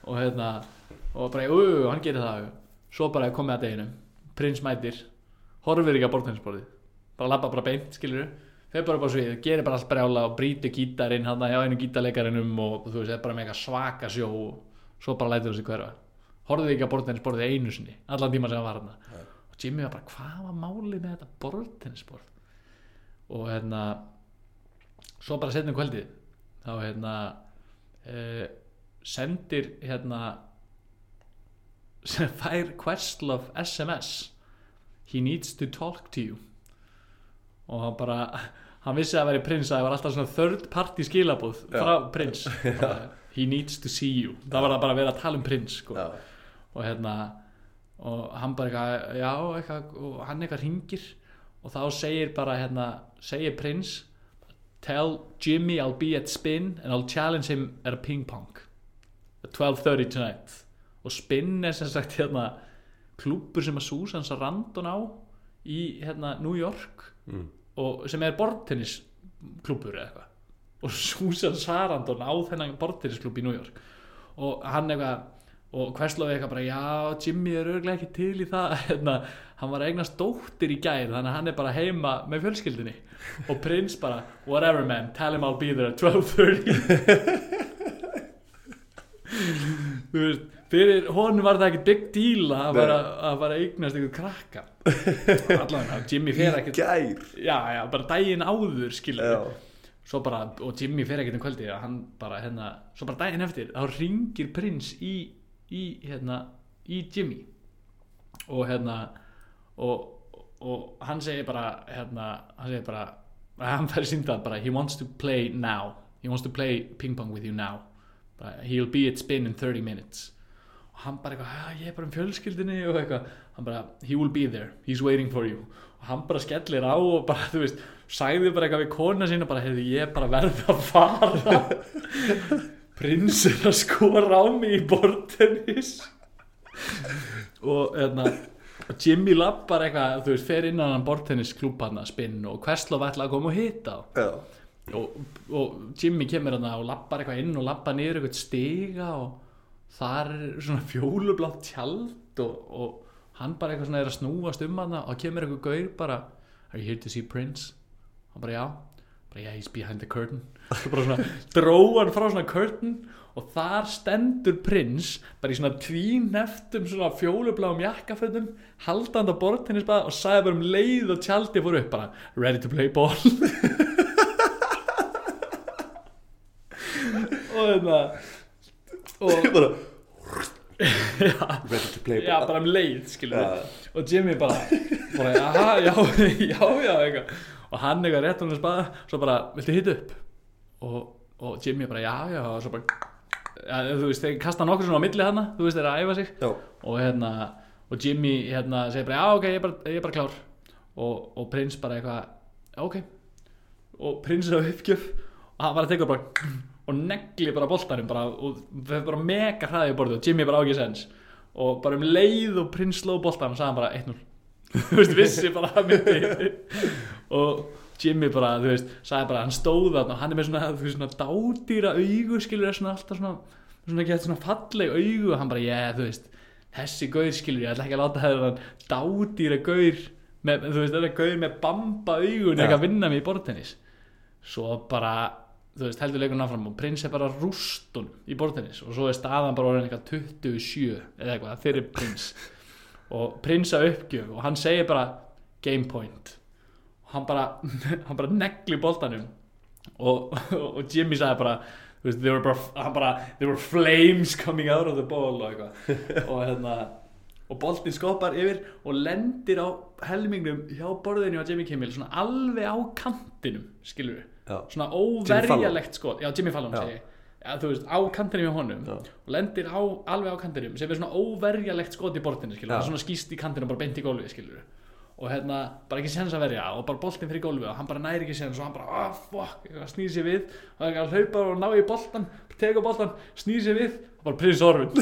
Og hérna og bara, ú, hann gerir það. Svo bara komið að deginum, prins mætir horfir ekki að bortennisborðið bara labba bara beint, skilur fer bara á svið, gerir bara allt brjála og brýtur gítarinn hann hjá einu gítarleikarinnum og þú veist, það er bara með eitthvað svaka sjó og svo bara lætur þessi hverfa. Horfið ekki að bortennisborðið einu sinni allan tíma sem hann var hann Jimmy var bara, hvað var málið með þetta bortennisborð og hérna svo bara setnum kvöldið þá hérna uh, sendir hérna sem fær Questlove SMS he needs to talk to you. Og hann bara hann vissi að það væri prins að það var alltaf svona third party skilabúð frá prins bara, he needs to see you. Það var það bara að vera að tala um prins sko. og hérna og hann bara eitthvað, já eitthvað, og hann eitthvað ringir og þá segir bara hérna, segir prins tell Jimmy I'll be at spin and I'll challenge him at a ping pong at 12.30 tonight. Og spin er sem sagt hérna klúpur sem að Susan Sarandon á í hérna New York mm. og sem er bortennis klúpur eða eitthvað. Og Susan Sarandon á þennan bortennisklúb í New York. Og hann eitthvað og Questlove eitthvað bara já Jimmy er örglega ekki til í það. Hérna, hann var eignast dóttir í gær þannig að hann er bara heima með fjölskyldinni og prins bara whatever man, tell him I'll be there at 12.30 þú veist fyrir honum var það ekki big deal að að eignast einhver krakka. Allavega, Jimmy fer gær? Já, já, bara daginn áður skilur Já, svo bara, og Jimmy fer ekkert um kvöldi hann bara, hérna, svo bara daginn eftir þá ringir prins í í, hérna, í Jimmy. Og hérna og, og hann segir bara hérna, hann segir bara hann fær síndað bara, he wants to play now. He wants to play ping pong with you now. Bara, he'll be at spin in 30 minutes. Og hann bara eitthvað, "Ah, ég er bara um fjölskyldinni og eitthvað, hann bara, he will be there. He's waiting for you. Og hann bara skellir á og bara, þú veist, sagði bara eitthvað við kona sína, bara, hefði ég bara verið að fara prins er að skora á mig í bortennis og hérna og Jimmy lappar eitthvað, þú veist, fer innan hann bortennisklúb hann að spinn og Questlove ætla að koma og hita já, og, og Jimmy kemur hann og lappar eitthvað inn og lappar niður eitthvað stiga og þar er svona fjólublátt tjald og, og hann bara eitthvað svona er að snúast um hann og kemur eitthvað gaur bara Are you here to see Prince? hann bara já. Bara yeah, he's behind the curtain svo bara svona dróan frá svona curtain og þar stendur prins bara í svona tvíneftum svona fjólubláum jakkafötum haldandi á bortennisbað og sagði bara um leið og tjaldi fór upp bara ready to play ball. Og þetta og bara já, ready to play já, bara um leið skilur Já. og Jimmy bara, bara já, já, já eitthvað. og hann eitthvað rétt hún að spaða svo bara, viltu hitta upp og, og Jimmy bara, já, já og svo bara, ja, þú veist, þeir kasta nokkur svona á milli hana, þú veist, þeir að æfa sig. Já, og hérna, og Jimmy hérna segir bara, já, ok, ég er bara, ég er bara klár. Og, og prins bara eitthvað ok. Og prins er á uppgjöf og hann bara tekur bara og negli bara boltanum bara, og það er bara mega hraði í borðu og Jimmy bara á ekki sens. Og bara um leið og prins sló boltan og sagði hann bara 1-0 þú veist, vissi bara að myndi. Og Jimmy bara, þú veist, sagði bara hann stóð þarna og hann er með svona, þú veist, svona dádýra augu, skilur, svona alltaf svona svona gett svona falleg augu og hann bara, yeah, þú veist, þessi gaur, skilur ég ætla ekki að láta það dádýra gaur með, þú veist, þetta gaur með bamba augun, Já. eitthvað að vinna mig í bortennis svo bara þú veist, heldur leikurinn áfram og prins er bara rústun í bortennis og svo er staðan bara orðin eitthvað 27 eða eitthvað fyrir prins og prins að uppgjöf og hann segir bara game point hann bara, hann bara negli boltanum og, og Jimmy sagði bara they were bara, bara there were flames coming out of the ball og eitthvað. Og hérna og boltinn skoppar yfir og lendir á helmingnum hjá borðinu á Jimmy Kimmel svona alveg á kantinum skilur við svona óverjalegt skot. Já Jimmy Fallon segi ja, þú veist, á kantinum í honum Já. og lendir á, alveg á kantinum sem er svona óverjalegt skot í bortinu skilur, er svona skýst í kantinum bara beint í gólfið skilur og hérna, bara ekki sens að verja og bara boltinn fyrir gólfið og hann bara næri ekki sens og hann bara, ah, fuck, snýr sér við og það er að hlaupa og ná í boltan tegur boltan, snýr sér við og bara prins orfin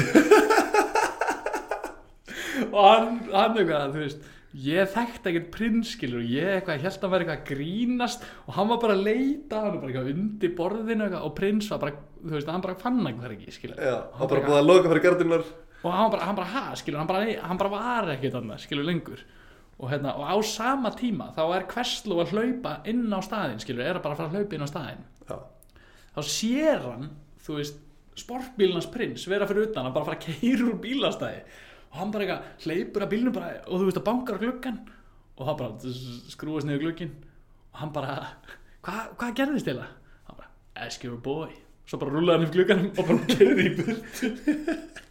og hann, hann eitthvað, þú veist ég þekkti ekkert prins skilur og ég eitthvað, ég held að hann væri eitthvað að grínast og hann var bara að leita, hann var bara eitthvað undir borðinu eitthvað, og prins var bara, þú veist, hann bara fann eitthvað ekki, skilur. Já, hann bara búið að loka fyrir gardinar og hann bara, hann bara, ha, skilur, hann bara, hann bara var ekkert annað, skilur, lengur og, hérna, og á sama tíma þá er Kvestló að hlaupa inn á staðinn, skilur, er að bara fara að hlaupa inn á staðinn. Já, þá sér hann, þú veist sportbílnars prins vera fyrir utan hann bara fara að keira úr bílastæði. Og hann bara eitthvað, hleypur að bílnum bara og þú veist að bankar á gluggan og það bara skrúast niður glugginn. Og hann bara, hvað hva gerðist til það? hann bara, ask your boy. Svo bara rúlaði hann upp glugganum og bara keirði í burt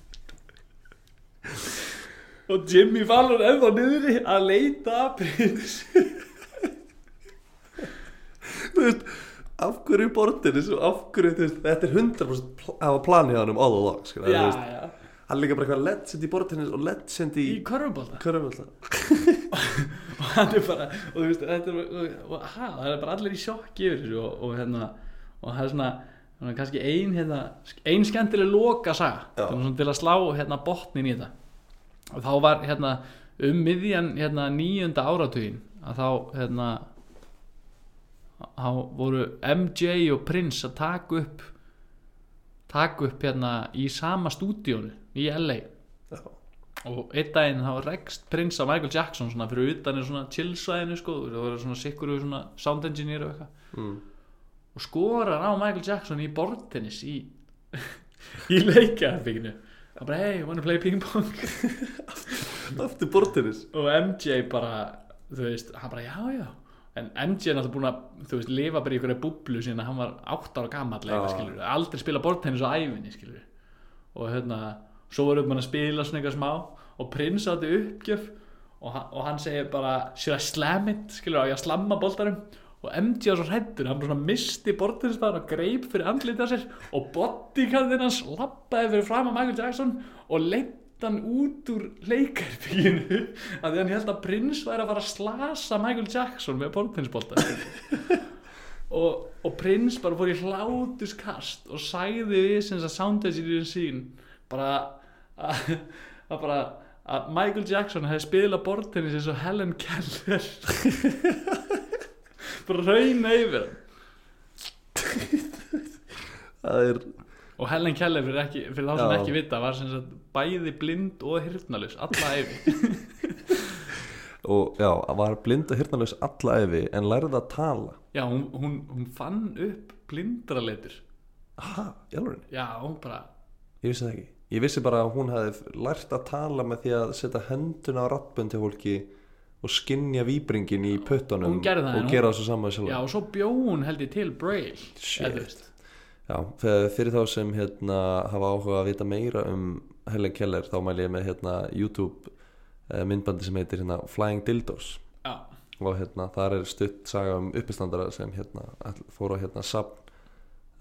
og Jimmy Fallon ennþá niðri að leita að prins þú veist af hverju veist, þetta er 100% pl af planið á hann um all along, skilja, já, veist. já, hann líka bara eitthvað legend í bortinu og legend í í körfubólta og hann er bara og þú veist, er og, ha, það er bara allir í sjokki yfir þessu og, og hérna, og það er svona, svona kannski ein hérna, ein skemmtileg loka saga til að slá hérna botnin í þetta og þá var hérna um miðjan hérna nýjunda áratugin að þá hérna þá voru MJ og Prince að taka upp taka upp hérna í sama stúdíónu í LA Já, og einn daginn þá rekst prins á Michael Jackson svona fyrir utan í svona chillsvæðinu sko, það var svona sikkur svona sound engineer og eitthvað. Mm. og skorar á Michael Jackson í bortennis í, í leikjaherbygginu það bara hey, wanna play ping pong? Aftur bortinis og MJ bara þú veist, hann bara já já. En MJ er náttúrulega búin að, þú veist, lifa bara í einhverju búblu síðan að hann var 8 ára gamall Já. eitthvað, skilur, aldrei spila bortennis á æfinni, skilur og hérna, svo voru mann að spila svona eitthvað smá. Og prins átti uppgjöf. Og, og hann segir bara should I slam it, skilur, á ég að slamma boltarum og MJ var svo hrættur, hann bara svona misti bortinstaðan og greip fyrir andlitað sér og bodyguardinn hans lappaði fyrir fram að Michael Jackson og leitt hann út úr leikarbygginu að því hann held að prins væri að fara að slasa Michael Jackson með bortinsbolta og, og prins bara fór í hlátuskast og sagði við sem að soundengineerin sín bara að, að bara að Michael Jackson hefði spilað bortinnis eins og Helen Keller rauna yfir það er og Helen Keller fyrir, ekki, fyrir þá sem Já. ekki vita var sem sagt bæði blind og hirtnalus alla efi og já, var blind og hirnalaus alla efi en lærði að tala. Já, hún, hún, hún fann upp blindraleitur. Aha, alveg já, hún bara ég vissi það ekki. Ég vissi bara að hún hefði lært að tala með því að setja henduna á rattbönd til fólki og skinja víbringin í en og gera þessu saman sjálf já, og svo bjó hún held ég til Braille. Já, fyrir þá sem hérna hafa áhuga að vita meira um Helen Keller þá mæli ég með hérna YouTube eh, myndbandi sem heitir hérna Flying Dildos. Já, og hérna þar er stutt saga um uppistandara sem hérna fór á hérna safn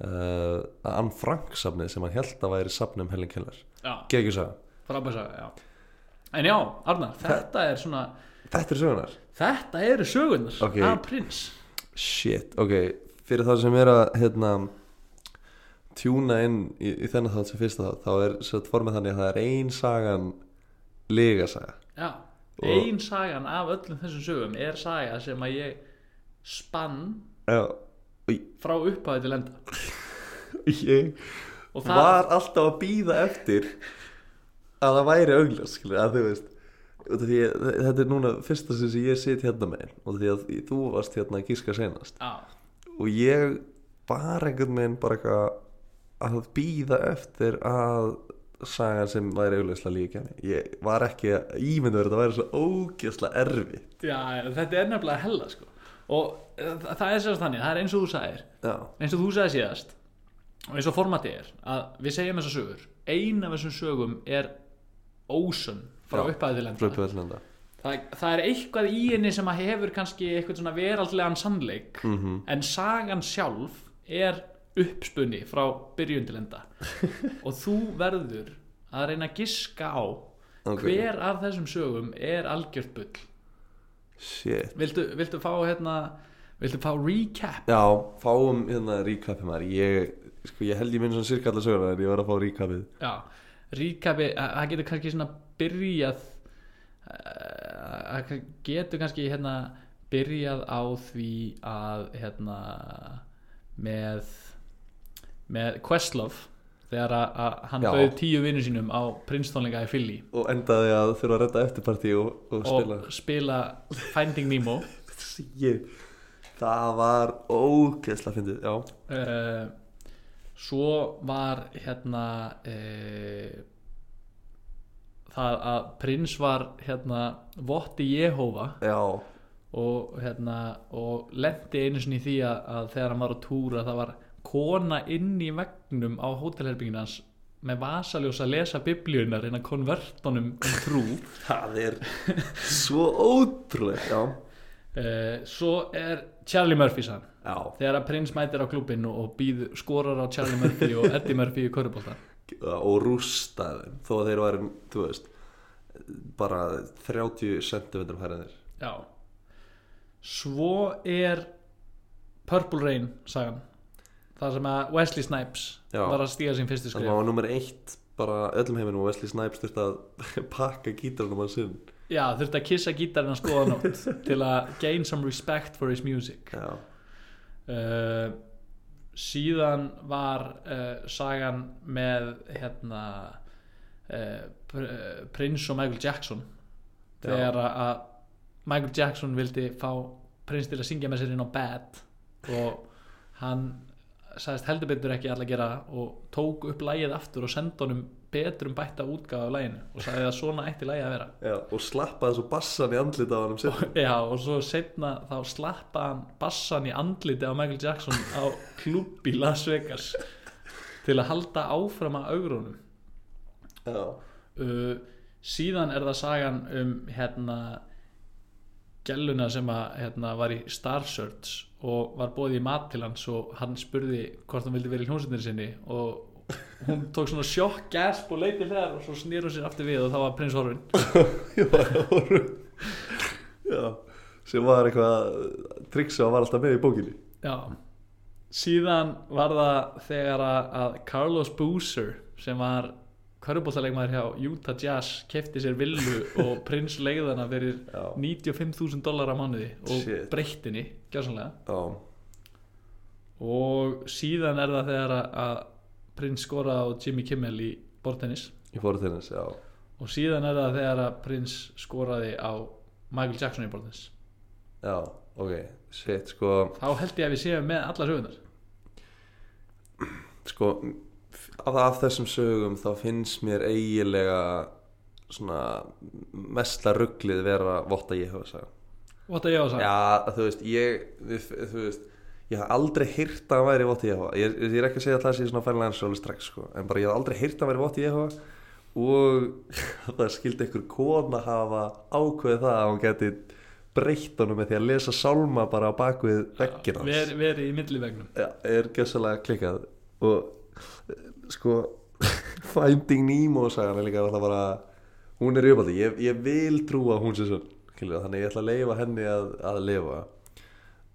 uh, Anne Frank safnið sem hann held að væri safn um Helen Keller. Gekki saga. En já, Arnar, þetta er svona Þetta er sögunar þetta eru sögurnar Ok. af prins. Shit, ok, fyrir það sem er að hérna tjúna inn í, í þennan þátt sem fyrsta þátt þá er sett formið þannig að það er ein sagan lega saga já, Og- ein sagan af öllum þessum sögum er saga sem að ég spann Já, frá upphæði til enda. Ég var alltaf að býða eftir að það væri augljós skilur, að þú veist að þetta er núna fyrsta sem ég sit hérna með og því að þú varst hérna að gíska senast já, og ég var einhvern veginn bara eitthvað að býða eftir að sagan sem væri augljóslega líka ég var ekki að ímynda verið að þetta væri svo ógeðslega erfitt. Já, þetta er nefnilega hella sko. og uh, það er sérst þannig það er eins og þú sagðir. Já, eins og þú sagði síðast og eins og formatið er að við segjum þessar sögur. Ein af þessum sögum er ósönn frá Já, upphæði til enda fröpuðallenda það, það er eitthvað í henni sem að hefur kannski eitthvað svona veraldlegan sannleik mm en sagan sjálf er uppspunni frá byrjun til enda. Og þú verður að reyna að giska á Ok. hver af þessum sögum er algjört bull. Shit. Viltu, viltu fá hérna viltu fá recap? Já, fáum hérna ríkapi maður. Ég, sko, ég held ég minn svona cirka allar söguna En ég var að fá ríkapið já, recapi, að- það getur kannski svona byrjað það getur kannski hérna byrjað á því að hérna með með Questlove þegar að, hann bauð tíu vinnur sínum á prinstónleika í Philly. Og endaði að þurfa að redda eftirparti og, og spila og spila. Finding Nemo. Það var ógeðsla fyndið uh, svo var hérna uh, það að prins var hérna votti Jehova já, og hérna og lendi einu sinni í því að, að þegar hann var á túra það var kona inn í vegnum á hótelherbygginu hans með vasaljós að lesa biblíunar að konvertunum um trú. Það er svo ótrúlega Já, uh, svo er Charlie Murphy sann þegar að prins mætir á klubbin og, og býð, skorar á Charlie Murphy og Eddie Murphy í körubólta og rústa þeim. Þó að þeir væri, þú veist bara 30 cm hærðir já. Svo er Purple Rain sagan. Það sem að Wesley Snipes Já. var að stíga sín fyrstu það skrif var nummer eitt bara öllum heiminum og Wesley Snipes þurfti að pakka gítarunum hans inn. Já þurfti að kissa gítarinn að skoða nótt til að gain some respect for his music. Já, uh, síðan var uh, sagan með hérna uh, pr prins og Michael Jackson. Þegar að- Michael Jackson vildi fá prins til að syngja með sér inn á Bad og hann sagðist heldur betur ekki alla að gera og tók upp lægið aftur og sendi honum betrum bætta útgáfa af læginu og sagði að svona ætti lægið að vera. Já, og slappaði svo bassan í andlit á hann um Já, og svo setna þá slappa hann bassan í andliti á Michael Jackson á klubb í Las Vegas til að halda áfram að augrunum já, uh, síðan er það sagan um hérna gæluna sem að hérna, var í Star Search og var bóðið í mat til hans og hann spurði hvort hann vildi vera í hljómsveitinni sinni og hún tók svona sjokk gasp og leiti hlæðar og svo snýr hún sér aftur við og þá var prins horfin ég var horfa já, sem var eitthvað trikk sem var alltaf með í bókinni. Já. Síðan var það þegar að, Carlos Boozer sem var körubóltalegmaður hjá Utah Jazz kefti sér villu og prins leiðana Já. 95.000 dólar á mánuði og Shit. breyttinni, gjörsanlega já, og síðan er það þegar að prins skoraði á Jimmy Kimmel í bortennis til þess, já. Og síðan er það þegar að prins skoraði á Michael Jackson í bortennis já, ok, shit, sko. Þá held ég að við séum með alla sögunar sko af, af þessum sögum þá finnst mér eiginlega svona mestla rugglið vera votta ég hafa sagði What að ég að sagja? Já, þú veist, ég þú veist, ég haf aldrei heyrt að hann væri votti ég hafa ég, ég er ekki að segja að það sé svona færlega sjóli strax sko. en bara ég haf aldrei heyrt að hann væri votti ég hafa og það skildi einhver kona hafa ákveðið það að hann geti breytt honum með því að lesa sálma bara á bakvið veggina hans. Ver, Verið í millivegnum. Já, er gjössalega klikkað. Og sko Finding Nemo sagan er líka bara hún er uppáldi, ég, ég vil trúa hún sé skilur, þannig ég ætla að leifa henni að, að lifa.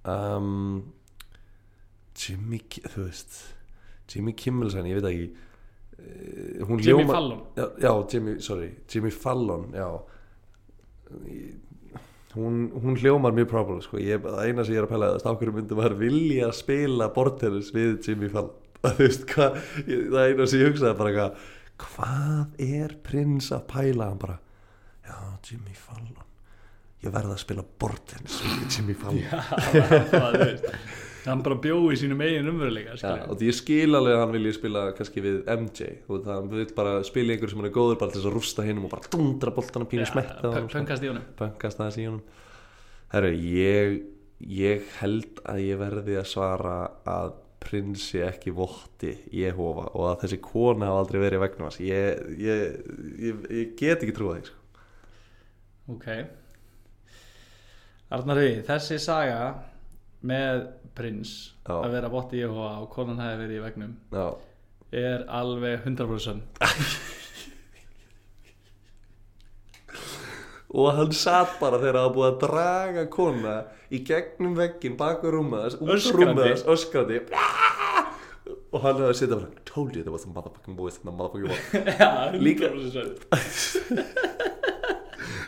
Um, Jimmy þú veist Jimmy Kimmel sann, ég veit ekki uh, hún Jimmy hljómar- Fallon. Já, já, Jimmy, sorry, Jimmy Fallon já. Hún, hún hljómar mjög problem sko. ég, það eina sem ég er að pæla er að stákurum myndi maður vilja spila bortennis við Jimmy Fallon? Þú veist hvað ég, það eina sem ég hugsaði bara eitthvað hvað er prins að pæla? Hann bara já Jimmy Fallon. Ég verða að spila bortennis við Jimmy Fallon. Já, það, þú veist hann bara bjóði sínum eigin umveruleika Já, og ég skil alveg að hann vilji spila kannski við MJ og það hann vil bara spila einhver sem hann er góður bara til þess að rústa hinnum og bara dundra boltana pínu smetta á honum, sko. pöngast í honum. Pöngast aðeins í honum. Herru, ég ég held að ég verði að svara að prinsi ekki votti Jehova og að þessi kona hafa aldrei verið í vegnum hans. Ég, ég, ég, ég get ekki trúa því sko. ok. Arnari, þessi saga með prins Já. að vera votti í Jehova og konan hefði verið í vegnum Já, er alveg 100% og hann satt bara þegar það var búið að draga kona í gegnum veggin baka rúma þess, út Öskrandi. rúma þess, öskrandi. Og hann hefði að setja bara told you there was some motherfucking boys in the motherfucking wall Já, Líka- 100%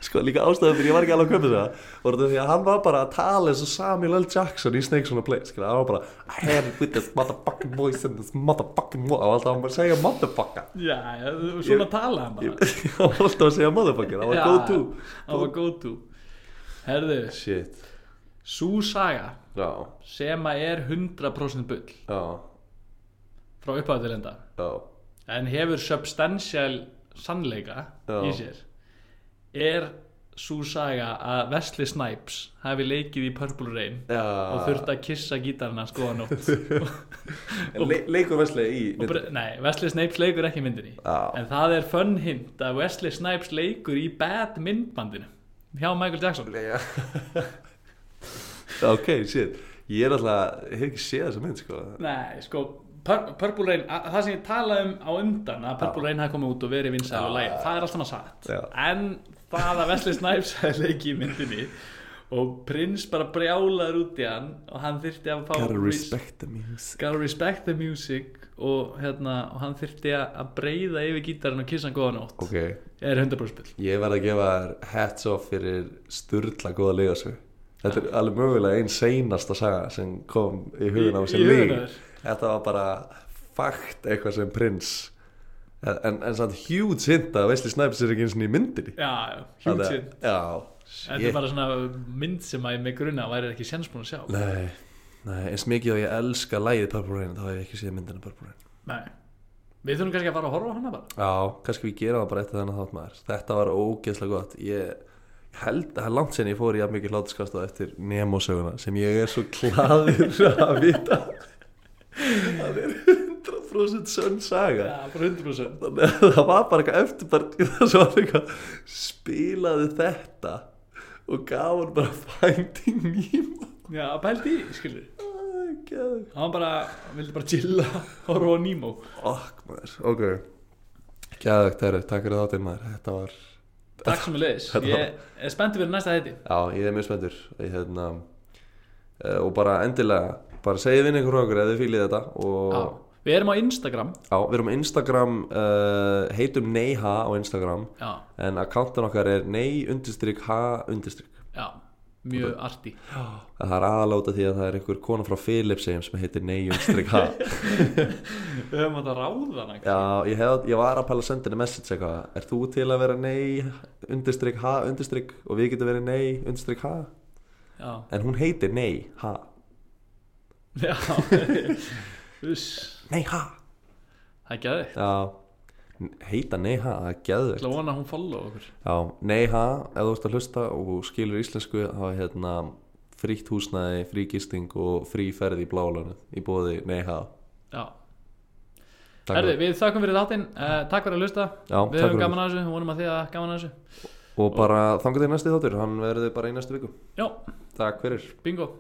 sko líka ástæðum fyrir ég var ekki alveg að köpa það voru þetta því að hann var bara að tala eins og Samuel L. Jackson í Snakes on a Plane skilja, hann var bara I had it with this motherfucking boys in this motherfucking wall og alltaf hann bara að segja motherfucker. Já, svona tala hann bara. hann var alltaf að segja motherfucker, það var go to Það var go to Herðu, shit, sú saga já, sem að er 100% bull. Já, frá upphæðu til enda já. En hefur substantial sannleika Já. í sér er svo saga að Wesley Snipes hafi leikið í Purple Rain Já, og þurfti að kissa gítarna skoða nótt. En le leikur Wesley í bara, nei, Wesley Snipes leikur ekki í myndinni. Já. en það er fun hint að Wesley Snipes leikur í bad myndbandinu hjá Michael Jackson. Já. ok, shit. Ég er alltaf, ég hef ekki séð þessa mynd sko. Nei, sko Pur Purple Rain, að, það sem ég talaði um á undan að Purple Rain hafi komið út og verið vinsæl og læg, það er alltaf satt. En að Wesley Snipes hefði leikið í myndinni og prins bara brjálaður út í hann og hann þyrfti að fá Gotta res- respect the music. Respect the music og, hérna, og hann þyrfti að breyða yfir gítarinn og kissa hann góða nótt. Ok, er 100% spill ég verð að gefa þér hats off fyrir sturla góða legasög Þetta er alveg mögulega einn seinasta saga sem kom í hugun á sem lík? Þetta var bara fakt eitthvað sem prins En, en, samt huge hint að Wesley Snipes er ekki eins og í myndinni. Já, að- hint. Já, þetta er bara svona mynd sem að ég með grunna væri ekki séns búin að sjá. Nei, nei, eins mikið og ég elska lægið Purple Rain þá hef ég ekki séð myndina Purple Rain. Nei. við þurfum kannski að fara að horfa á hana bara. Já, kannski við gera það bara eftir þennan þátt maður. Þetta var ógeðslega gott. Ég held að það er langt sen ég fór í jafn mikið hlátuskast eftir Nemo-söguna sem ég er svo glaður að vita. Það er 100% sönn saga. 100% Þannig að það var bara eitthvað eftirbært í þess að eitthvað spilaði þetta. Og gaf hann bara Finding Nemo já, pældi í, skilur hann bara, hann vildi bara chilla horfa á Nemo. Okk maður, ok. Gæðvegt, herru, takk fyrir þáttinn maður. Þetta var, takk sem er leiðis, Þetta ég er spenntur fyrir næsta heiti já, ég er mjög spenntur. Hérna, uh, Og bara endilega Bara vinn ykkur frá okkur ef þið fílið þetta Og já. Við erum á Instagram. Já, við erum á Instagram uh, Heitum neyha á Instagram já, En akkántan okkar er ney undirstryk ha undirstryk já, mjög arti Það er aðaláta því að það er einhver kona frá Philipsheim sem heitir ney undirstryk ha við höfum átt að ráða hana Já, ég, hef, ég var að pæla að senda henni message eitthvað. Er þú til að vera undirstryk og við getum verið já, En hún heitir nei ha já. Uss, Nei ha það er gæði Já, heita nei ha, það er geðvegt til að vona að hún follow okkur. Já, nei ha, ef þú ert að hlusta og skilur íslensku þá er hérna frítt húsnæði, frí gisting og frí ferð í blálanu í bóði nei ha já, fyrir. við þakkum fyrir þáttinn. Uh, takk fyrir að hlusta, Já, við höfum gaman að þessu vonum að þið að gaman að þessu. Og bara þangar til næsti þáttur, hann verður bara í næstu viku. Já, Takk fyrir. Bingo